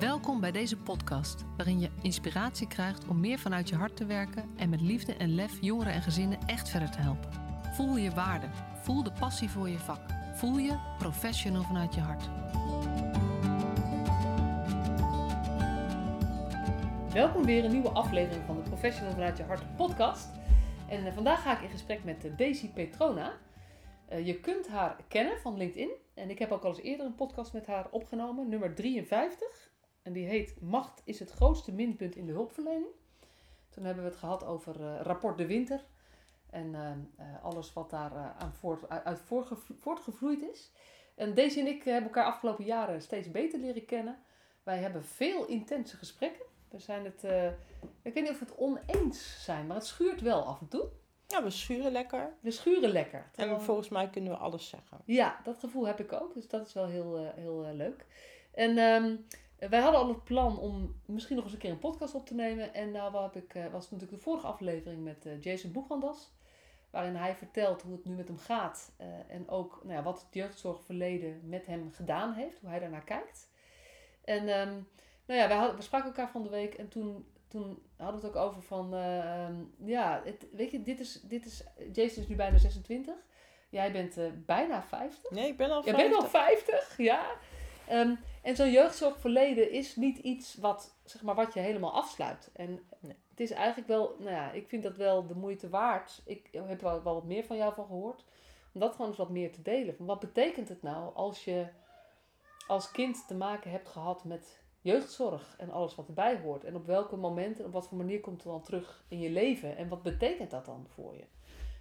Welkom bij deze podcast, waarin je inspiratie krijgt om meer vanuit je hart te werken en met liefde en lef jongeren en gezinnen echt verder te helpen. Voel je waarde, voel de passie voor je vak, voel je professional vanuit je hart. Welkom weer een nieuwe aflevering van de Professional vanuit je hart podcast. En eh, vandaag ga ik in gesprek met uh, Daisy Petrona. Uh, je kunt haar kennen van LinkedIn. En ik heb ook al eens eerder een podcast met haar opgenomen, nummer 53. En die heet Macht is het grootste minpunt in de hulpverlening. Toen hebben we het gehad over uh, rapport de winter. En uh, alles wat daar aan voort, uit voortgevloeid is. En Daisy en ik hebben elkaar afgelopen jaren steeds beter leren kennen. Wij hebben veel intense gesprekken. We zijn het, ik weet niet of we het oneens zijn, maar het schuurt wel af en toe. Ja, we schuren lekker. We schuren lekker. Terwijl... En volgens mij kunnen we alles zeggen. Ja, dat gevoel heb ik ook. Dus dat is wel heel, heel leuk. En um, wij hadden al het plan om misschien nog eens een keer een podcast op te nemen. En nou heb ik, uh, was natuurlijk de vorige aflevering met Jason Boegwandas. Waarin hij vertelt hoe het nu met hem gaat. en ook nou ja, wat het jeugdzorgverleden met hem gedaan heeft. Hoe hij daarnaar kijkt. En um, nou ja, we, hadden, we spraken elkaar van de week. En toen toen hadden we het ook over van, uh, ja, het, weet je, dit is, dit is, Jason is nu bijna 26. Jij bent uh, bijna 50. Nee, ik ben al 50. Jij bent al 50, ja. Um, en zo'n jeugdzorgverleden is niet iets wat, zeg maar, wat je helemaal afsluit. En nee. het is eigenlijk wel, nou ja, ik vind dat wel de moeite waard. Ik heb wel, wel wat meer van jou van gehoord. Om dat gewoon eens wat meer te delen. Van wat betekent het nou als je als kind te maken hebt gehad met jeugdzorg en alles wat erbij hoort. En op welke momenten en op wat voor manier komt het dan terug in je leven? En wat betekent dat dan voor je?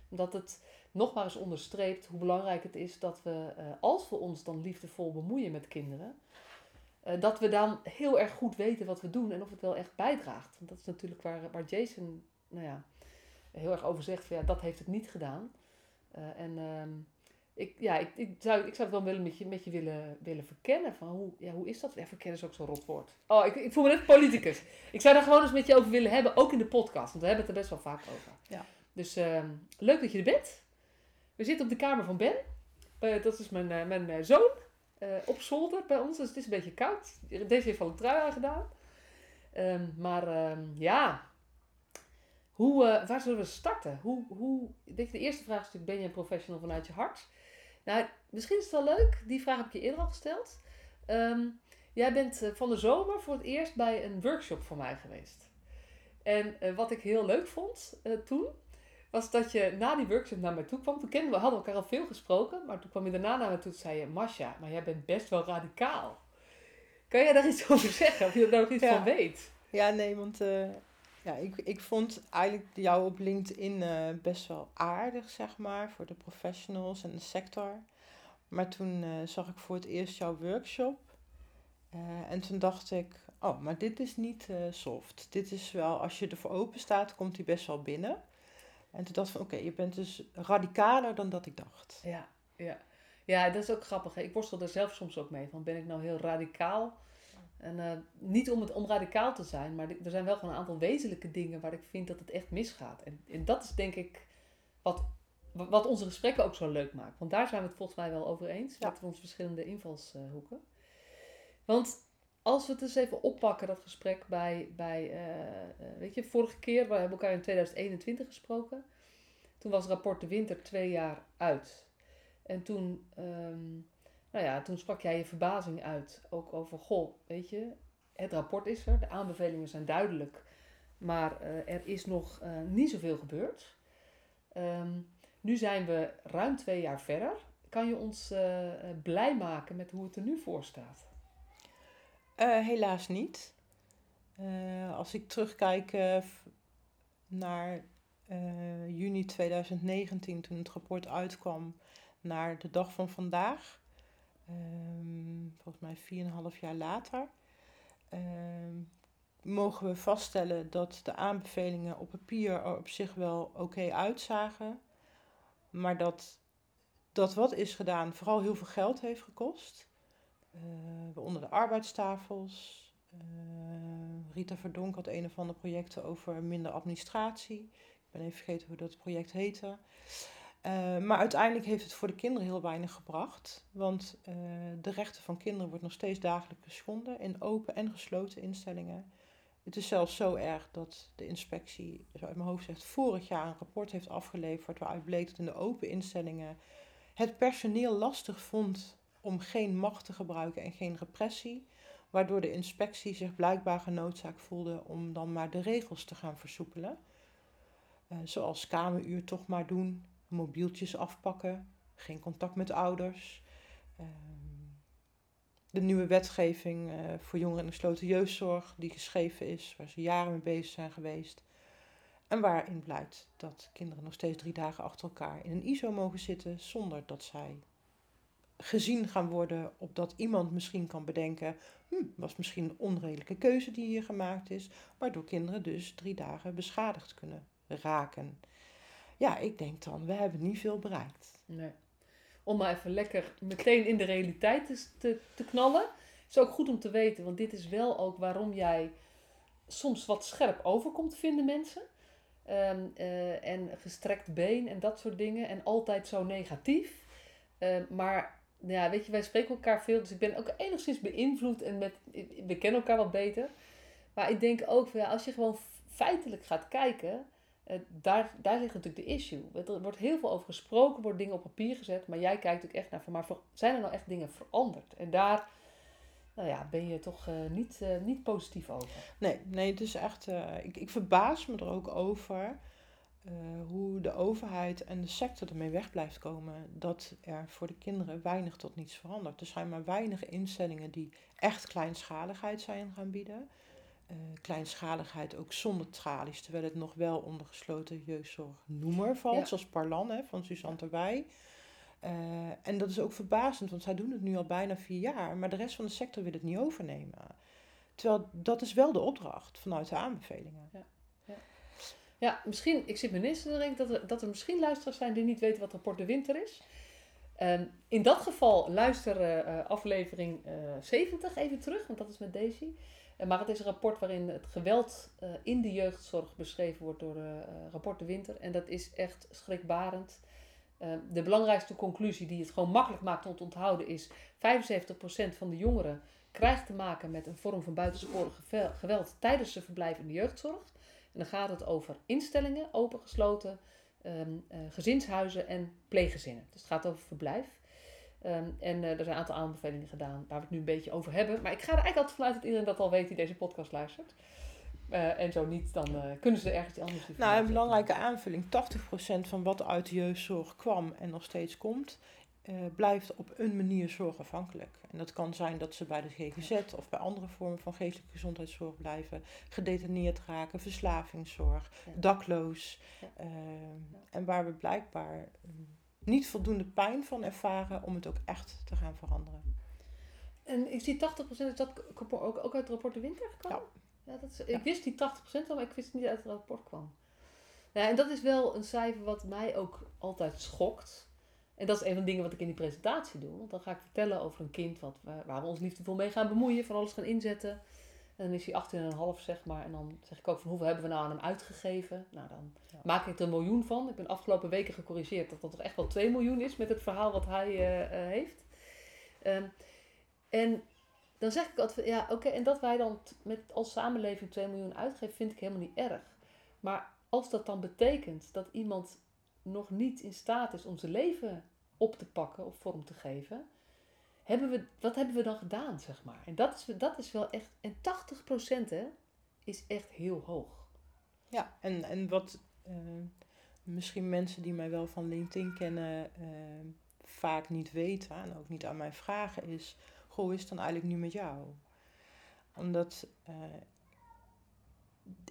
Omdat het nogmaals onderstreept hoe belangrijk het is dat we, uh, als we ons dan liefdevol bemoeien met kinderen, dat we dan heel erg goed weten wat we doen en of het wel echt bijdraagt. Want dat is natuurlijk waar, waar Jason nou ja, heel erg over zegt: van, ja, dat heeft het niet gedaan. Uh, en ehm, ik, ja, ik, ik, zou, ik zou het wel met je, met je willen, willen verkennen. Van hoe, ja, hoe is dat? Ja, verkennen is ook zo'n rot woord. Oh, ik, ik voel me net politicus. Ik zou daar gewoon eens met je over willen hebben, ook in de podcast. Want we hebben het er best wel vaak over. Ja. Dus uh, leuk dat je er bent. We zitten op de kamer van Ben. Uh, dat is mijn, mijn zoon. op zolder bij ons. Dus het is een beetje koud. Deze heeft al een trui aangedaan. Um, maar ehm, ja, hoe, waar zullen we starten? Hoe, hoe, de eerste vraag is natuurlijk, ben je een professional vanuit je hart? Nou, misschien is het wel leuk. Die vraag heb ik je eerder al gesteld. Um, jij bent uh, van de zomer voor het eerst bij een workshop van mij geweest. En wat ik heel leuk vond toen, was dat je na die workshop naar mij toe kwam. Toen kenden we, hadden we elkaar al veel gesproken. Maar toen kwam je daarna naar me toe en zei je... Masha, maar jij bent best wel radicaal. Kan jij daar iets over zeggen? Of je er nog iets ja. van weet? Ja, nee, want ja, ik, ik vond eigenlijk jou op LinkedIn uh, best wel aardig, zeg maar, voor de professionals en de sector. Maar toen uh, zag ik voor het eerst jouw workshop. En toen dacht ik, oh, maar dit is niet soft. Dit is wel, als je ervoor open staat, komt hij best wel binnen. En toen dacht ik van, oké, okay, je bent dus radicaler dan dat ik dacht. Ja, ja. Ja, dat is ook grappig. Hè? Ik worstel er zelf soms ook mee. Van, ben ik nou heel radicaal? En uh, niet om, het, om radicaal te zijn, maar er zijn wel gewoon een aantal wezenlijke dingen waar ik vind dat het echt misgaat. En, en dat is denk ik wat, wat onze gesprekken ook zo leuk maakt. Want daar zijn we het volgens mij wel over eens, ja. met onze verschillende invalshoeken. Want als we het eens even oppakken, dat gesprek bij, bij uh, weet je, vorige keer, we hebben elkaar in 2021 gesproken. Toen was rapport de winter twee jaar uit. En toen... Um, nou ja, toen sprak jij je verbazing uit. Ook over, goh, weet je, het rapport is er, de aanbevelingen zijn duidelijk. Maar uh, er is nog niet zoveel gebeurd. Um, nu zijn we ruim twee jaar verder. Kan je ons blij maken met hoe het er nu voor staat? Helaas niet. als ik terugkijk naar juni 2019, toen het rapport uitkwam, naar de dag van vandaag um, volgens mij 4,5 jaar later, um, mogen we vaststellen dat de aanbevelingen op papier er op zich wel oké uitzagen, maar dat dat wat is gedaan vooral heel veel geld heeft gekost. Uh, onder de arbeidstafels. Uh, Rita Verdonk had een of andere projecten over minder administratie. Ik ben even vergeten hoe dat project heette. Eh, maar uiteindelijk heeft het voor de kinderen heel weinig gebracht. Want de rechten van kinderen wordt nog steeds dagelijks geschonden in open en gesloten instellingen. Het is zelfs zo erg dat de inspectie, zo uit mijn hoofd zegt, vorig jaar een rapport heeft afgeleverd waaruit bleek dat in de open instellingen het personeel lastig vond om geen macht te gebruiken en geen repressie. Waardoor de inspectie zich blijkbaar genoodzaakt voelde om dan maar de regels te gaan versoepelen. Uh, zoals kameruur toch maar doen, mobieltjes afpakken, geen contact met ouders. Uh, de nieuwe wetgeving uh, voor jongeren in gesloten jeugdzorg, die geschreven is, waar ze jaren mee bezig zijn geweest. En waarin blijkt dat kinderen nog steeds drie dagen achter elkaar in een ISO mogen zitten zonder dat zij gezien gaan worden opdat iemand misschien kan bedenken, hm, was misschien een onredelijke keuze die hier gemaakt is, waardoor kinderen dus drie dagen beschadigd kunnen raken. Ja, ik denk dan, we hebben niet veel bereikt. Nee. Om maar even lekker meteen in de realiteit te, te, knallen. Is ook goed om te weten, want dit is wel ook waarom jij soms wat scherp overkomt, vinden mensen. Um, uh, en gestrekt been en dat soort dingen. En altijd zo negatief. Uh, maar ja, weet je, wij spreken elkaar veel. Dus ik ben ook enigszins beïnvloed en met, we kennen elkaar wat beter. Maar ik denk ook, ja, als je gewoon feitelijk gaat kijken, uh, daar, daar ligt natuurlijk de issue. Er wordt heel veel over gesproken, worden dingen op papier gezet. Maar jij kijkt ook echt naar van, maar zijn er nou echt dingen veranderd? En daar nou ja, ben je toch uh, niet, uh, niet positief over. Nee, nee het is echt. ik, ik verbaas me er ook over uh, hoe de overheid en de sector ermee weg blijft komen dat er voor de kinderen weinig tot niets verandert. Er zijn maar weinig instellingen die echt kleinschaligheid zijn gaan bieden. Uh, kleinschaligheid ook zonder tralies, terwijl het nog wel onder gesloten jeugdzorgnoemer valt, ja. zoals Parlan hè, van Suzanne Terwij. Uh, en dat is ook verbazend, want zij doen het nu al bijna vier jaar, maar de rest van de sector wil het niet overnemen. Terwijl dat is wel de opdracht vanuit de aanbevelingen. Ja. Ja, misschien, ik zit me ineens te denken dat er, dat er misschien luisteraars zijn die niet weten wat rapport de winter is. Um, in dat geval luister uh, aflevering uh, 70 even terug, want dat is met Daisy. Uh, maar het is een rapport waarin het geweld in de jeugdzorg beschreven wordt door rapport de winter. En dat is echt schrikbarend. Ehm, de belangrijkste conclusie die het gewoon makkelijk maakt om te onthouden is... 75% van de jongeren krijgt te maken met een vorm van buitensporig geweld tijdens zijn verblijf in de jeugdzorg. En dan gaat het over instellingen, opengesloten, um, uh, gezinshuizen en pleeggezinnen. Dus het gaat over verblijf. Um, en uh, er zijn een aantal aanbevelingen gedaan waar we het nu een beetje over hebben. Maar ik ga er eigenlijk altijd vanuit dat iedereen dat al weet die deze podcast luistert. Uh, en zo niet, dan kunnen ze er ergens anders Nou, een belangrijke aanvulling. 80% van wat uit de jeugdzorg kwam en nog steeds komt, uh, blijft op een manier zorgafhankelijk. En dat kan zijn dat ze bij de GGZ of bij andere vormen van geestelijke gezondheidszorg blijven, gedetineerd raken, verslavingszorg, ja. dakloos. Ja. Uh, en waar we blijkbaar uh, niet voldoende pijn van ervaren om het ook echt te gaan veranderen. En is die 80% is dat ook, ook uit het rapport de winter? Ja. ja dat is, ik wist die 80% al, maar ik wist niet uit het rapport kwam. Ja, en dat is wel een cijfer wat mij ook altijd schokt. En dat is een van de dingen wat ik in die presentatie doe. Want dan ga ik vertellen over een kind wat, waar we ons liefdevol mee gaan bemoeien, van alles gaan inzetten. En dan is hij 18,5 zeg maar. En dan zeg ik ook van hoeveel hebben we nou aan hem uitgegeven. Nou, dan ja. maak ik er een miljoen van. Ik ben afgelopen weken gecorrigeerd dat dat toch echt wel 2 miljoen is met het verhaal wat hij uh, uh, heeft. Um, en dan zeg ik altijd, ja oké, okay, en dat wij dan met als samenleving 2 miljoen uitgeven, vind ik helemaal niet erg. Maar als dat dan betekent dat iemand nog niet in staat is om zijn leven op te pakken of vorm te geven, hebben we, wat hebben we dan gedaan, zeg maar? En dat is, dat is wel echt, en 80% hè, is echt heel hoog. Ja, en, en wat uh, misschien mensen die mij wel van LinkedIn kennen uh, vaak niet weten en ook niet aan mij vragen is, goh, is het dan eigenlijk nu met jou? Omdat uh,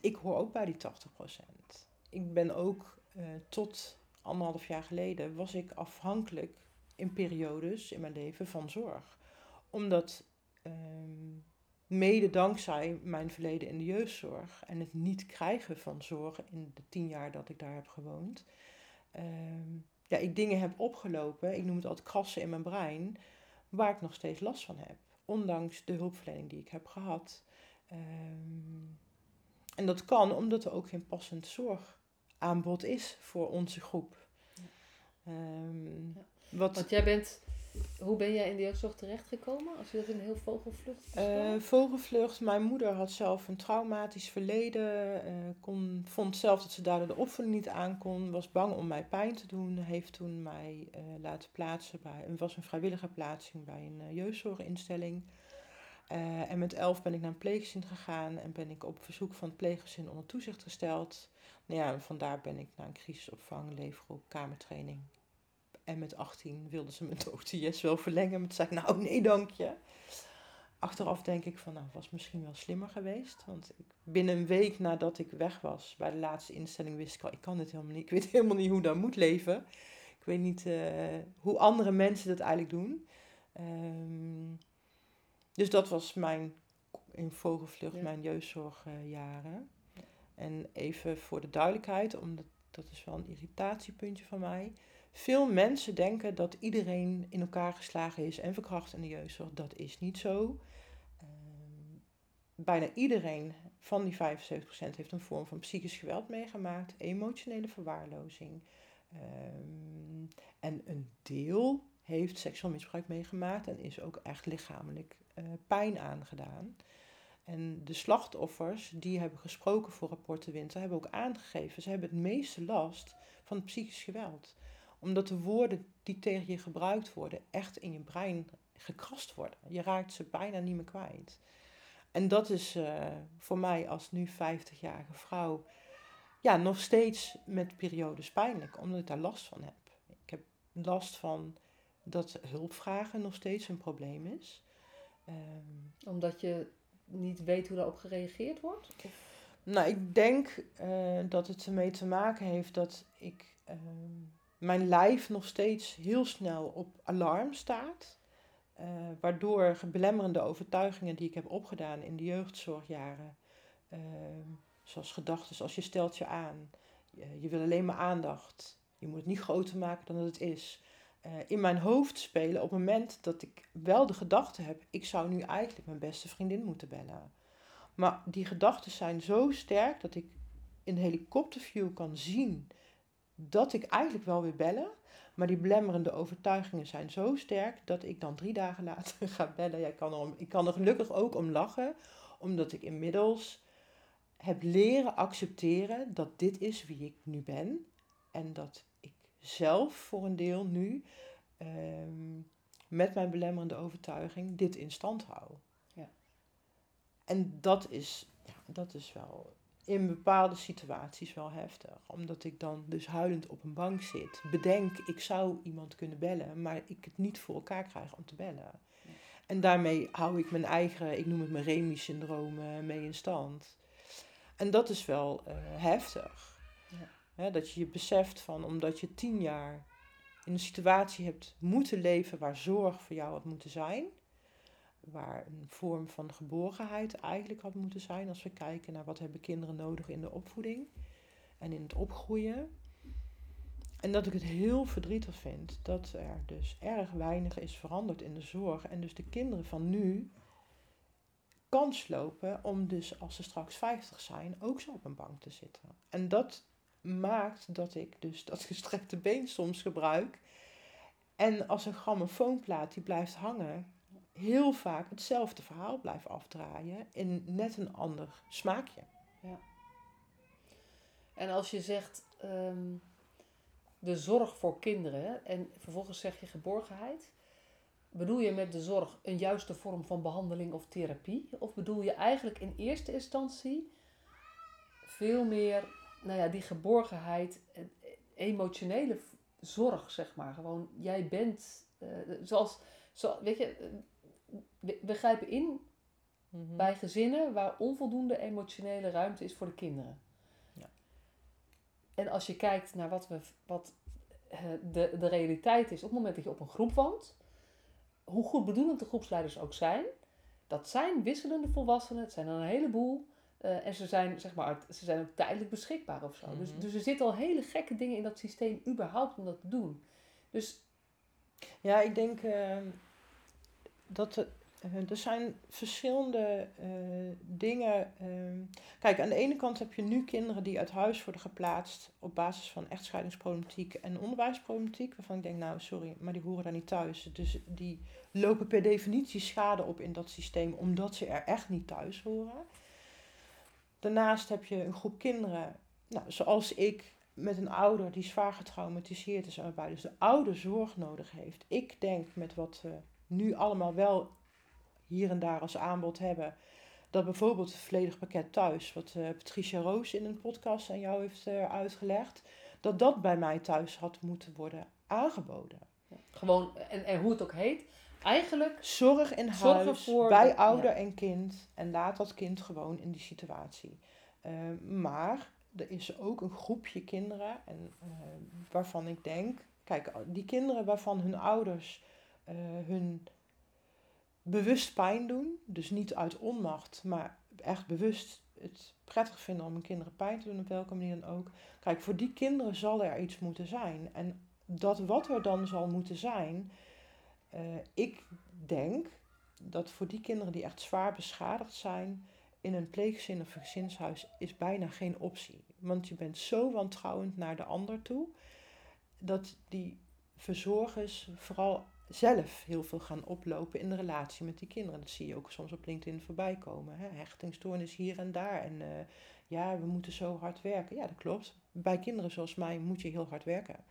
ik hoor ook bij die 80%. Ik ben ook tot anderhalf jaar geleden was ik afhankelijk in periodes in mijn leven van zorg. Omdat um, mede dankzij mijn verleden in de jeugdzorg en het niet krijgen van zorg in de tien jaar dat ik daar heb gewoond, um, ja, ik dingen heb opgelopen, ik noem het altijd krassen in mijn brein, waar ik nog steeds last van heb. Ondanks de hulpverlening die ik heb gehad. Um, en dat kan omdat er ook geen passend zorg aanbod is voor onze groep. Ehm, wat, Want jij bent, hoe ben jij in de jeugdzorg terechtgekomen? Als je dat in een heel vogelvlucht uh, Vogelvlucht, mijn moeder had zelf een traumatisch verleden. Uh, kon, vond zelf dat ze daardoor de opvoeding niet aankon. Was bang om mij pijn te doen. Heeft toen mij uh, laten plaatsen bij, was een vrijwillige plaatsing bij een jeugdzorginstelling. Uh, en met elf ben ik naar een pleeggezin gegaan en ben ik op verzoek van het pleeggezin onder toezicht gesteld. Nou ja, vandaar ben ik naar een crisisopvang, leefgroep, kamertraining. En met 18 wilden ze mijn OTS wel verlengen. Maar zei nou nee dank je. Achteraf denk ik van, nou was misschien wel slimmer geweest. Want ik, binnen een week nadat ik weg was bij de laatste instelling wist ik al, ik kan dit helemaal niet. Ik weet helemaal niet hoe dat moet leven. Ik weet niet uh, hoe andere mensen dat eigenlijk doen. Um, dus dat was mijn, in vogelvlucht, mijn jeugdzorgjaren. En even voor de duidelijkheid, omdat dat is wel een irritatiepuntje van mij. Veel mensen denken dat iedereen in elkaar geslagen is en verkracht in de jeugdzorg. Dat is niet zo. Ehm, bijna iedereen van die 75% heeft een vorm van psychisch geweld meegemaakt, emotionele verwaarlozing. Ehm, en een deel heeft seksueel misbruik meegemaakt en is ook echt lichamelijk uh, pijn aangedaan. En de slachtoffers die hebben gesproken voor Rapport de Winter hebben ook aangegeven, ze hebben het meeste last van psychisch geweld. Omdat de woorden die tegen je gebruikt worden echt in je brein gekrast worden. Je raakt ze bijna niet meer kwijt. En dat is uh, voor mij als nu 50-jarige vrouw ja, nog steeds met periodes pijnlijk, omdat ik daar last van heb. Ik heb last van dat hulpvragen nog steeds een probleem is. Um, Omdat je niet weet hoe daarop gereageerd wordt? Nou, ik denk uh, dat het ermee te maken heeft dat ik uh, mijn lijf nog steeds heel snel op alarm staat. Uh, waardoor belemmerende overtuigingen die ik heb opgedaan in de jeugdzorgjaren, ehm, zoals gedachten als je stelt je aan, je, je wil alleen maar aandacht, je moet het niet groter maken dan dat het is, in mijn hoofd spelen op het moment dat ik wel de gedachte heb, ik zou nu eigenlijk mijn beste vriendin moeten bellen. Maar die gedachten zijn zo sterk dat ik in helikopterview kan zien dat ik eigenlijk wel wil bellen. Maar die belemmerende overtuigingen zijn zo sterk dat ik dan drie dagen later ga bellen. Ja, ik, kan er ik kan er gelukkig ook om lachen, omdat ik inmiddels heb leren accepteren dat dit is wie ik nu ben. En dat zelf voor een deel nu ehm, met mijn belemmerende overtuiging dit in stand hou. Ja. En dat is, ja, dat is wel in bepaalde situaties wel heftig. Omdat ik dan dus huilend op een bank zit. Bedenk, ik zou iemand kunnen bellen, maar ik het niet voor elkaar krijg om te bellen. En daarmee hou ik mijn eigen, ik noem het mijn Remy-syndroom, mee in stand. En dat is wel uh, heftig dat je je beseft van omdat je tien jaar in een situatie hebt moeten leven waar zorg voor jou had moeten zijn. Waar een vorm van geborgenheid eigenlijk had moeten zijn als we kijken naar wat hebben kinderen nodig in de opvoeding en in het opgroeien. En dat ik het heel verdrietig vind dat er dus erg weinig is veranderd in de zorg. En dus de kinderen van nu kans lopen om dus als ze straks 50 zijn ook zo op een bank te zitten. En dat maakt dat ik dus dat gestrekte been soms gebruik. En als een grammofoonplaat die blijft hangen, heel vaak hetzelfde verhaal blijft afdraaien in net een ander smaakje. Ja. En als je zegt ehm, de zorg voor kinderen en vervolgens zeg je geborgenheid, bedoel je met de zorg een juiste vorm van behandeling of therapie? Of bedoel je eigenlijk in eerste instantie veel meer nou ja, die geborgenheid, emotionele zorg, zeg maar. Gewoon, jij bent, uh, zoals, zo, weet je, we, we grijpen in mhm. bij gezinnen waar onvoldoende emotionele ruimte is voor de kinderen. Ja. En als je kijkt naar wat, we, wat uh, de, de realiteit is op het moment dat je op een groep woont, hoe goed bedoelend de groepsleiders ook zijn, dat zijn wisselende volwassenen, het zijn er een heleboel. Uh, en ze zijn, zeg maar, ze zijn ook tijdelijk beschikbaar of zo. dus, mhm. dus er zitten al hele gekke dingen in dat systeem überhaupt om dat te doen. Dus... Ja, ik denk uh, dat Uh, er zijn verschillende dingen. Kijk, aan de ene kant heb je nu kinderen die uit huis worden geplaatst op basis van echtscheidingsproblematiek en onderwijsproblematiek. Waarvan ik denk, nou sorry, maar die horen daar niet thuis. Dus die lopen per definitie schade op in dat systeem, omdat ze er echt niet thuis horen. Daarnaast heb je een groep kinderen, nou, zoals ik, met een ouder die zwaar getraumatiseerd is waarbij dus de ouder zorg nodig heeft. Ik denk met wat we nu allemaal wel hier en daar als aanbod hebben, dat bijvoorbeeld het volledig pakket thuis, wat uh, Patricia Roos in een podcast aan jou heeft uh, uitgelegd, dat dat bij mij thuis had moeten worden aangeboden. Gewoon, en, en hoe het ook heet, eigenlijk... Zorg in huis, voor bij ouder en kind, en laat dat kind gewoon in die situatie. Uh, maar er is ook een groepje kinderen en, uh, waarvan ik denk, kijk, die kinderen waarvan hun ouders uh, hun bewust pijn doen, dus niet uit onmacht, maar echt bewust het prettig vinden om hun kinderen pijn te doen, op welke manier dan ook. Kijk, voor die kinderen zal er iets moeten zijn. En dat wat er dan zal moeten zijn, uh, ik denk dat voor die kinderen die echt zwaar beschadigd zijn, in een pleegzin of gezinshuis is bijna geen optie. Want je bent zo wantrouwend naar de ander toe, dat die verzorgers vooral zelf heel veel gaan oplopen in de relatie met die kinderen. Dat zie je ook soms op LinkedIn voorbij komen. Hè? Hechtingstoornis hier en daar. En uh, ja, we moeten zo hard werken. Ja, dat klopt. Bij kinderen zoals mij moet je heel hard werken.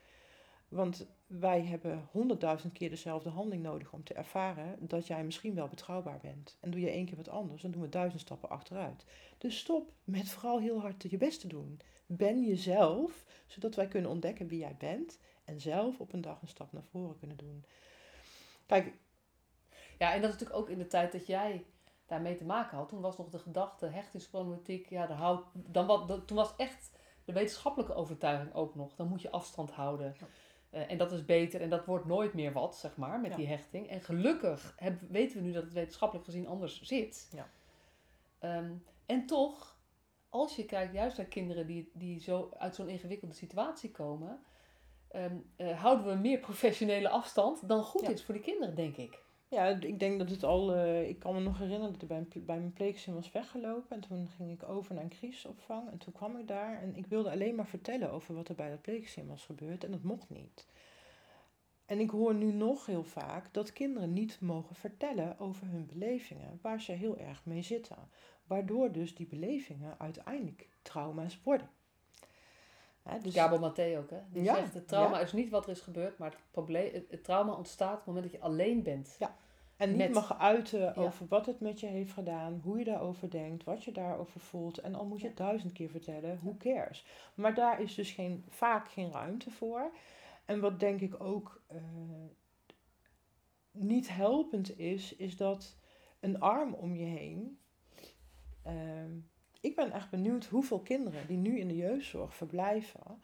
Want wij hebben honderdduizend keer dezelfde handeling nodig om te ervaren dat jij misschien wel betrouwbaar bent. En doe je één keer wat anders, dan doen we duizend stappen achteruit. Dus stop met vooral heel hard je best te doen. Ben jezelf, zodat wij kunnen ontdekken wie jij bent en zelf op een dag een stap naar voren kunnen doen. Kijk. Ja, en dat is natuurlijk ook in de tijd dat jij daarmee te maken had. Toen was nog de gedachte, hechtingsproblematiek, ja, de houd, dan wat, toen was echt de wetenschappelijke overtuiging ook nog. Dan moet je afstand houden. Ja. Uh, en dat is beter en dat wordt nooit meer wat, zeg maar, met ja. die hechting. En gelukkig heb, weten we nu dat het wetenschappelijk gezien anders zit. Ja. Um, en toch, als je kijkt juist naar kinderen die, die zo uit zo'n ingewikkelde situatie komen, um, uh, houden we meer professionele afstand dan goed ja. is voor die kinderen, denk ik. Ja, ik denk dat het al. Uh, ik kan me nog herinneren dat ik bij, bij mijn pleegzin was weggelopen. En toen ging ik over naar een crisisopvang. En toen kwam ik daar. En ik wilde alleen maar vertellen over wat er bij dat pleegzin was gebeurd. En dat mocht niet. En ik hoor nu nog heel vaak dat kinderen niet mogen vertellen over hun belevingen. Waar ze heel erg mee zitten. Waardoor dus die belevingen uiteindelijk trauma's worden. Hè, dus Gabo Maté ook, hè? Die ja, zegt, het trauma ja. is niet wat er is gebeurd, maar het, probleem, het, het, trauma ontstaat op het moment dat je alleen bent. Ja. En niet met, mag uiten over wat het met je heeft gedaan, hoe je daarover denkt, wat je daarover voelt. En al moet je het duizend keer vertellen, who cares? Maar daar is dus geen, vaak geen ruimte voor. En wat denk ik ook uh, niet helpend is, is dat een arm om je heen... Uh, ik ben echt benieuwd hoeveel kinderen die nu in de jeugdzorg verblijven,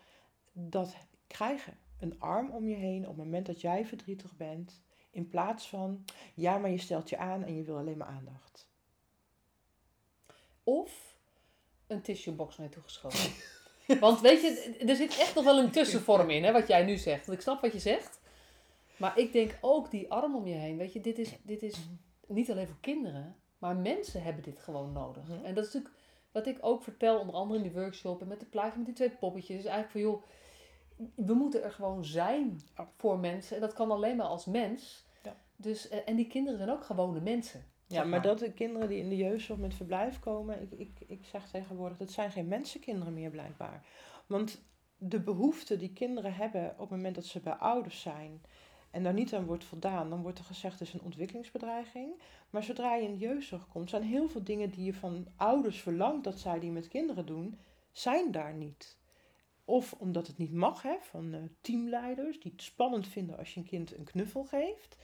dat krijgen. Een arm om je heen op het moment dat jij verdrietig bent. In plaats van, ja, maar je stelt je aan en je wil alleen maar aandacht. Of een tissuebox naar je toegeschoven. Want weet je, er zit echt nog wel een tussenvorm in, hè, wat jij nu zegt. Want ik snap wat je zegt. Maar ik denk ook die arm om je heen. Weet je, dit is, dit is niet alleen voor kinderen, maar mensen hebben dit gewoon nodig. En dat is natuurlijk wat ik ook vertel, onder andere in die workshop en met de plaatje met die twee poppetjes, is eigenlijk van joh, we moeten er gewoon zijn voor mensen. En dat kan alleen maar als mens. Ja. Dus, eh, en die kinderen zijn ook gewone mensen. Ja, maar. dat de kinderen die in de jeugdzorg met verblijf komen, ik, ik, ik zeg tegenwoordig, dat zijn geen mensenkinderen meer blijkbaar. Want de behoeften die kinderen hebben op het moment dat ze bij ouders zijn, en daar niet aan wordt voldaan, dan wordt er gezegd het is een ontwikkelingsbedreiging. Maar zodra je in de jeugdzorg komt, zijn heel veel dingen die je van ouders verlangt dat zij die met kinderen doen, zijn daar niet. Of omdat het niet mag, hè, van uh, teamleiders die het spannend vinden als je een kind een knuffel geeft.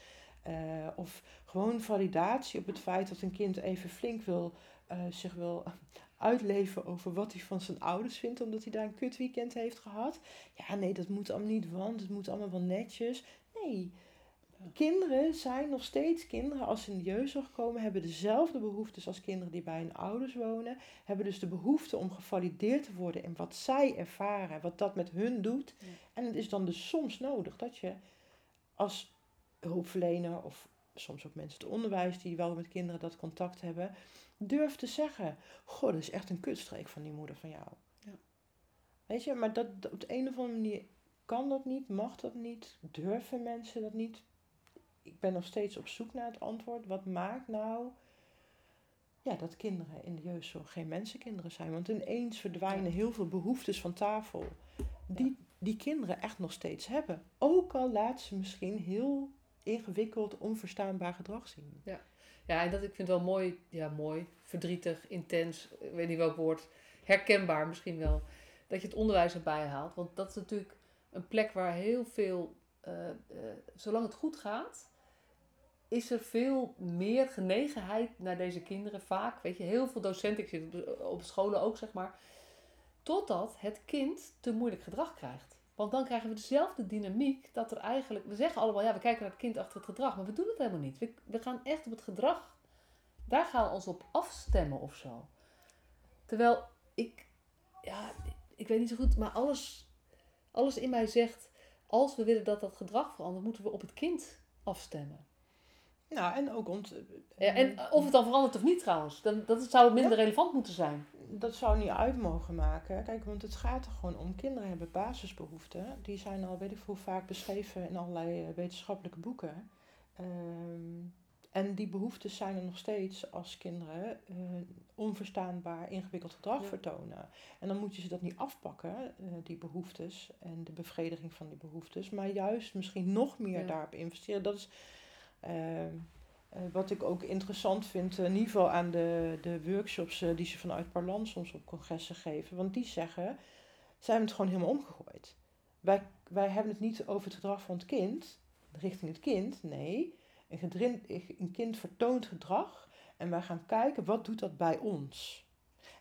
Uh, of gewoon validatie op het feit dat een kind even flink wil, uh, zich wil uitleven over wat hij van zijn ouders vindt, omdat hij daar een kutweekend heeft gehad. Ja, nee, dat moet allemaal niet, want het moet allemaal wel netjes. Nee, kinderen zijn nog steeds kinderen als ze in de jeugdzorg komen, hebben dezelfde behoeftes als kinderen die bij hun ouders wonen, hebben dus de behoefte om gevalideerd te worden in wat zij ervaren, wat dat met hun doet. En het is dan dus soms nodig dat je als hulpverlener of soms ook mensen het onderwijs die wel met kinderen dat contact hebben, durf te zeggen: Goh, dat is echt een kutstreek van die moeder van jou. Ja. Weet je, maar dat, op de een of andere manier kan dat niet, mag dat niet, durven mensen dat niet. Ik ben nog steeds op zoek naar het antwoord. Wat maakt nou ja, dat kinderen in de jeugdzorg geen mensenkinderen zijn? Want ineens verdwijnen heel veel behoeftes van tafel. Die, die kinderen echt nog steeds hebben. Ook al laat ze misschien heel ingewikkeld, onverstaanbaar gedrag zien. Ja, ja en dat ik vind wel mooi, ja, mooi, verdrietig, intens, ik weet niet welk woord, herkenbaar misschien wel, dat je het onderwijs erbij haalt. Want dat is natuurlijk een plek waar heel veel, uh, uh, zolang het goed gaat, is er veel meer genegenheid naar deze kinderen. Vaak, weet je, heel veel docenten, ik zit op scholen ook zeg maar, totdat het kind te moeilijk gedrag krijgt. Want dan krijgen we dezelfde dynamiek dat er eigenlijk... We zeggen allemaal, ja, we kijken naar het kind achter het gedrag. Maar we doen het helemaal niet. We, we gaan echt op het gedrag... Daar gaan we ons op afstemmen of zo. Terwijl ik... Ja, ik weet niet zo goed, maar alles, alles in mij zegt... Als we willen dat dat gedrag verandert, moeten we op het kind afstemmen. Nou, en ook ont... Ja, en of het dan verandert of niet trouwens. Dan, dat zou minder relevant moeten zijn dat zou niet uit mogen maken. Kijk, want het gaat er gewoon om. Kinderen hebben basisbehoeften. Die zijn al, weet ik hoe vaak beschreven in allerlei eh, wetenschappelijke boeken. Ehm, en die behoeftes zijn er nog steeds als kinderen uh, onverstaanbaar ingewikkeld gedrag vertonen. En dan moet je ze dat niet afpakken, uh, die behoeftes en de bevrediging van die behoeftes, maar juist misschien nog meer daarop investeren. Dat is. Eh, wat ik ook interessant vind, in ieder geval aan de, de workshops eh, die ze vanuit Parlant soms op congressen geven. Want die zeggen, zij hebben het gewoon helemaal omgegooid. Wij, wij hebben het niet over het gedrag van het kind, richting het kind. Nee, een, een kind vertoont gedrag en wij gaan kijken, wat doet dat bij ons?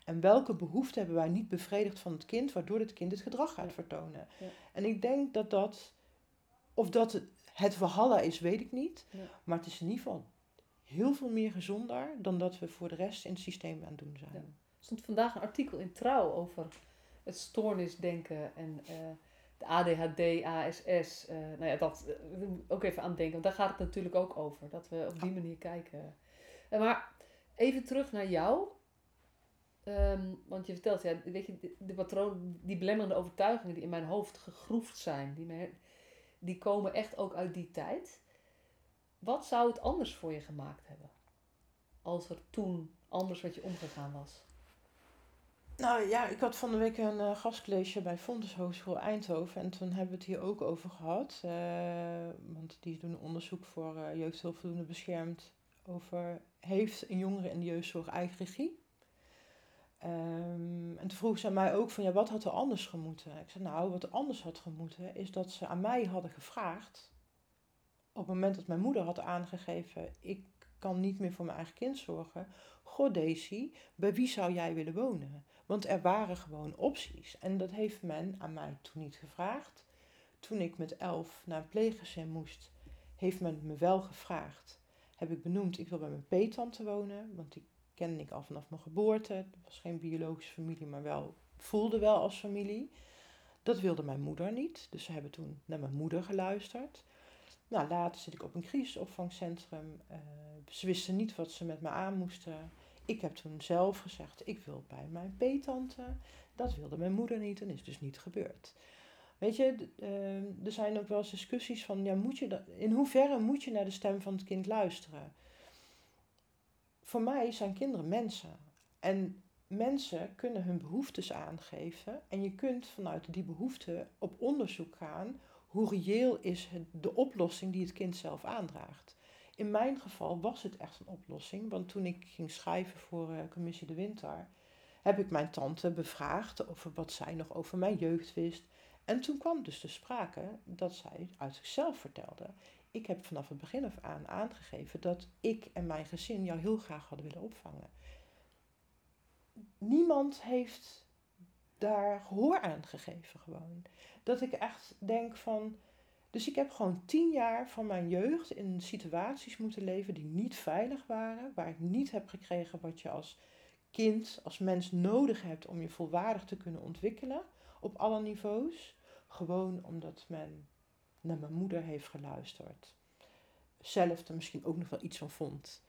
En welke behoeften hebben wij niet bevredigd van het kind, waardoor het kind het gedrag gaat vertonen? Ja. En ik denk dat dat, of dat het, het verhalla is, weet ik niet. Ja. Maar het is in ieder geval heel veel meer gezonder dan dat we voor de rest in het systeem aan het doen zijn. Er stond vandaag een artikel in Trouw over het stoornisdenken en uh, de ADHD, ASS. Uh, nou ja, dat uh, ook even aan denken. Want daar gaat het natuurlijk ook over. Dat we op die manier kijken. maar even terug naar jou. Um, want je vertelt, ja, weet je, de, de patroon, die belemmerende overtuigingen die in mijn hoofd gegroefd zijn, die, die komen echt ook uit die tijd. Wat zou het anders voor je gemaakt hebben? Als er toen anders met je omgegaan was? Nou ja, ik had van de week een uh, gastcollege bij Fontes Hogeschool Eindhoven. En toen hebben we het hier ook over gehad. Uh, want die doen onderzoek voor uh, jeugdhulpverdoende beschermd. Over heeft een jongere in de jeugdzorg eigen regie? Um, en toen vroeg ze aan mij ook van ja, wat had er anders gemoeten? Ik zei nou, wat er anders had gemoeten is dat ze aan mij hadden gevraagd op het moment dat mijn moeder had aangegeven, ik kan niet meer voor mijn eigen kind zorgen. Goh Daisy, bij wie zou jij willen wonen? Want er waren gewoon opties. En dat heeft men aan mij toen niet gevraagd. Toen ik met elf naar een pleeggezin moest, heeft men me wel gevraagd. Heb ik benoemd, ik wil bij mijn peetante wonen, want die kende ik al vanaf mijn geboorte. Het was geen biologische familie, maar wel, voelde wel als familie. Dat wilde mijn moeder niet, dus ze hebben toen naar mijn moeder geluisterd. Nou, later zit ik op een crisisopvangcentrum. Uh, ze wisten niet wat ze met me aan moesten. Ik heb toen zelf gezegd, ik wil bij mijn peetante. Dat wilde mijn moeder niet en is dus niet gebeurd. Weet je, uh, er zijn ook wel eens discussies van, ja, moet je in hoeverre moet je naar de stem van het kind luisteren? Voor mij zijn kinderen mensen. En mensen kunnen hun behoeftes aangeven. En je kunt vanuit die behoeften op onderzoek gaan hoe reëel is de oplossing die het kind zelf aandraagt. In mijn geval was het echt een oplossing, want toen ik ging schrijven voor uh, Commissie de Winter, heb ik mijn tante bevraagd over wat zij nog over mijn jeugd wist. En toen kwam dus de sprake dat zij uit zichzelf vertelde. Ik heb vanaf het begin af aan aangegeven dat ik en mijn gezin jou heel graag hadden willen opvangen. Niemand heeft daar gehoor aan gegeven gewoon. Dat ik echt denk van. Dus ik heb gewoon tien jaar van mijn jeugd in situaties moeten leven die niet veilig waren. Waar ik niet heb gekregen wat je als kind, als mens nodig hebt om je volwaardig te kunnen ontwikkelen. Op alle niveaus. Gewoon omdat men naar mijn moeder heeft geluisterd. zelf er misschien ook nog wel iets van vond.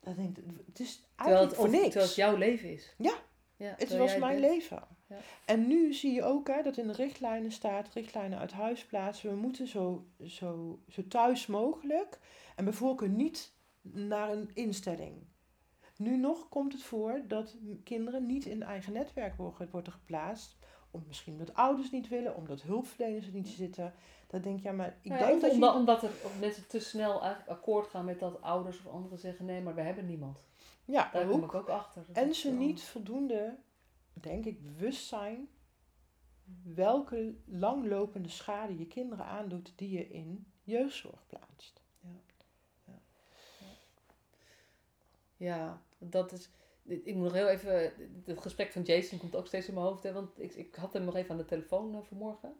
Dan denk ik, het is eigenlijk het, voor niks. terwijl het jouw leven is. Ja. ja Het was mijn bent. leven. Ja. En nu zie je ook hè, dat in de richtlijnen staat, richtlijnen uit huis plaatsen, we moeten zo, zo, zo thuis mogelijk en bij voorkeur niet naar een instelling. Nu nog komt het voor dat kinderen niet in eigen netwerk worden, worden geplaatst, om misschien omdat ouders niet willen, omdat hulpverleners er niet zitten. Dan denk je, ja, maar ik Nou ja, denk dat omdat, je... omdat er mensen te snel eigenlijk akkoord gaan met dat ouders of anderen zeggen nee, maar we hebben niemand. Ja, Daar kom ik ook achter. Dat En ze niet voldoende, denk ik, bewust zijn welke langlopende schade je kinderen aandoet die je in jeugdzorg plaatst. Ja, dat is. Ik moet nog heel even. Het gesprek van Jason komt ook steeds in mijn hoofd. Hè, want ik, ik had hem nog even aan de telefoon eh, vanmorgen.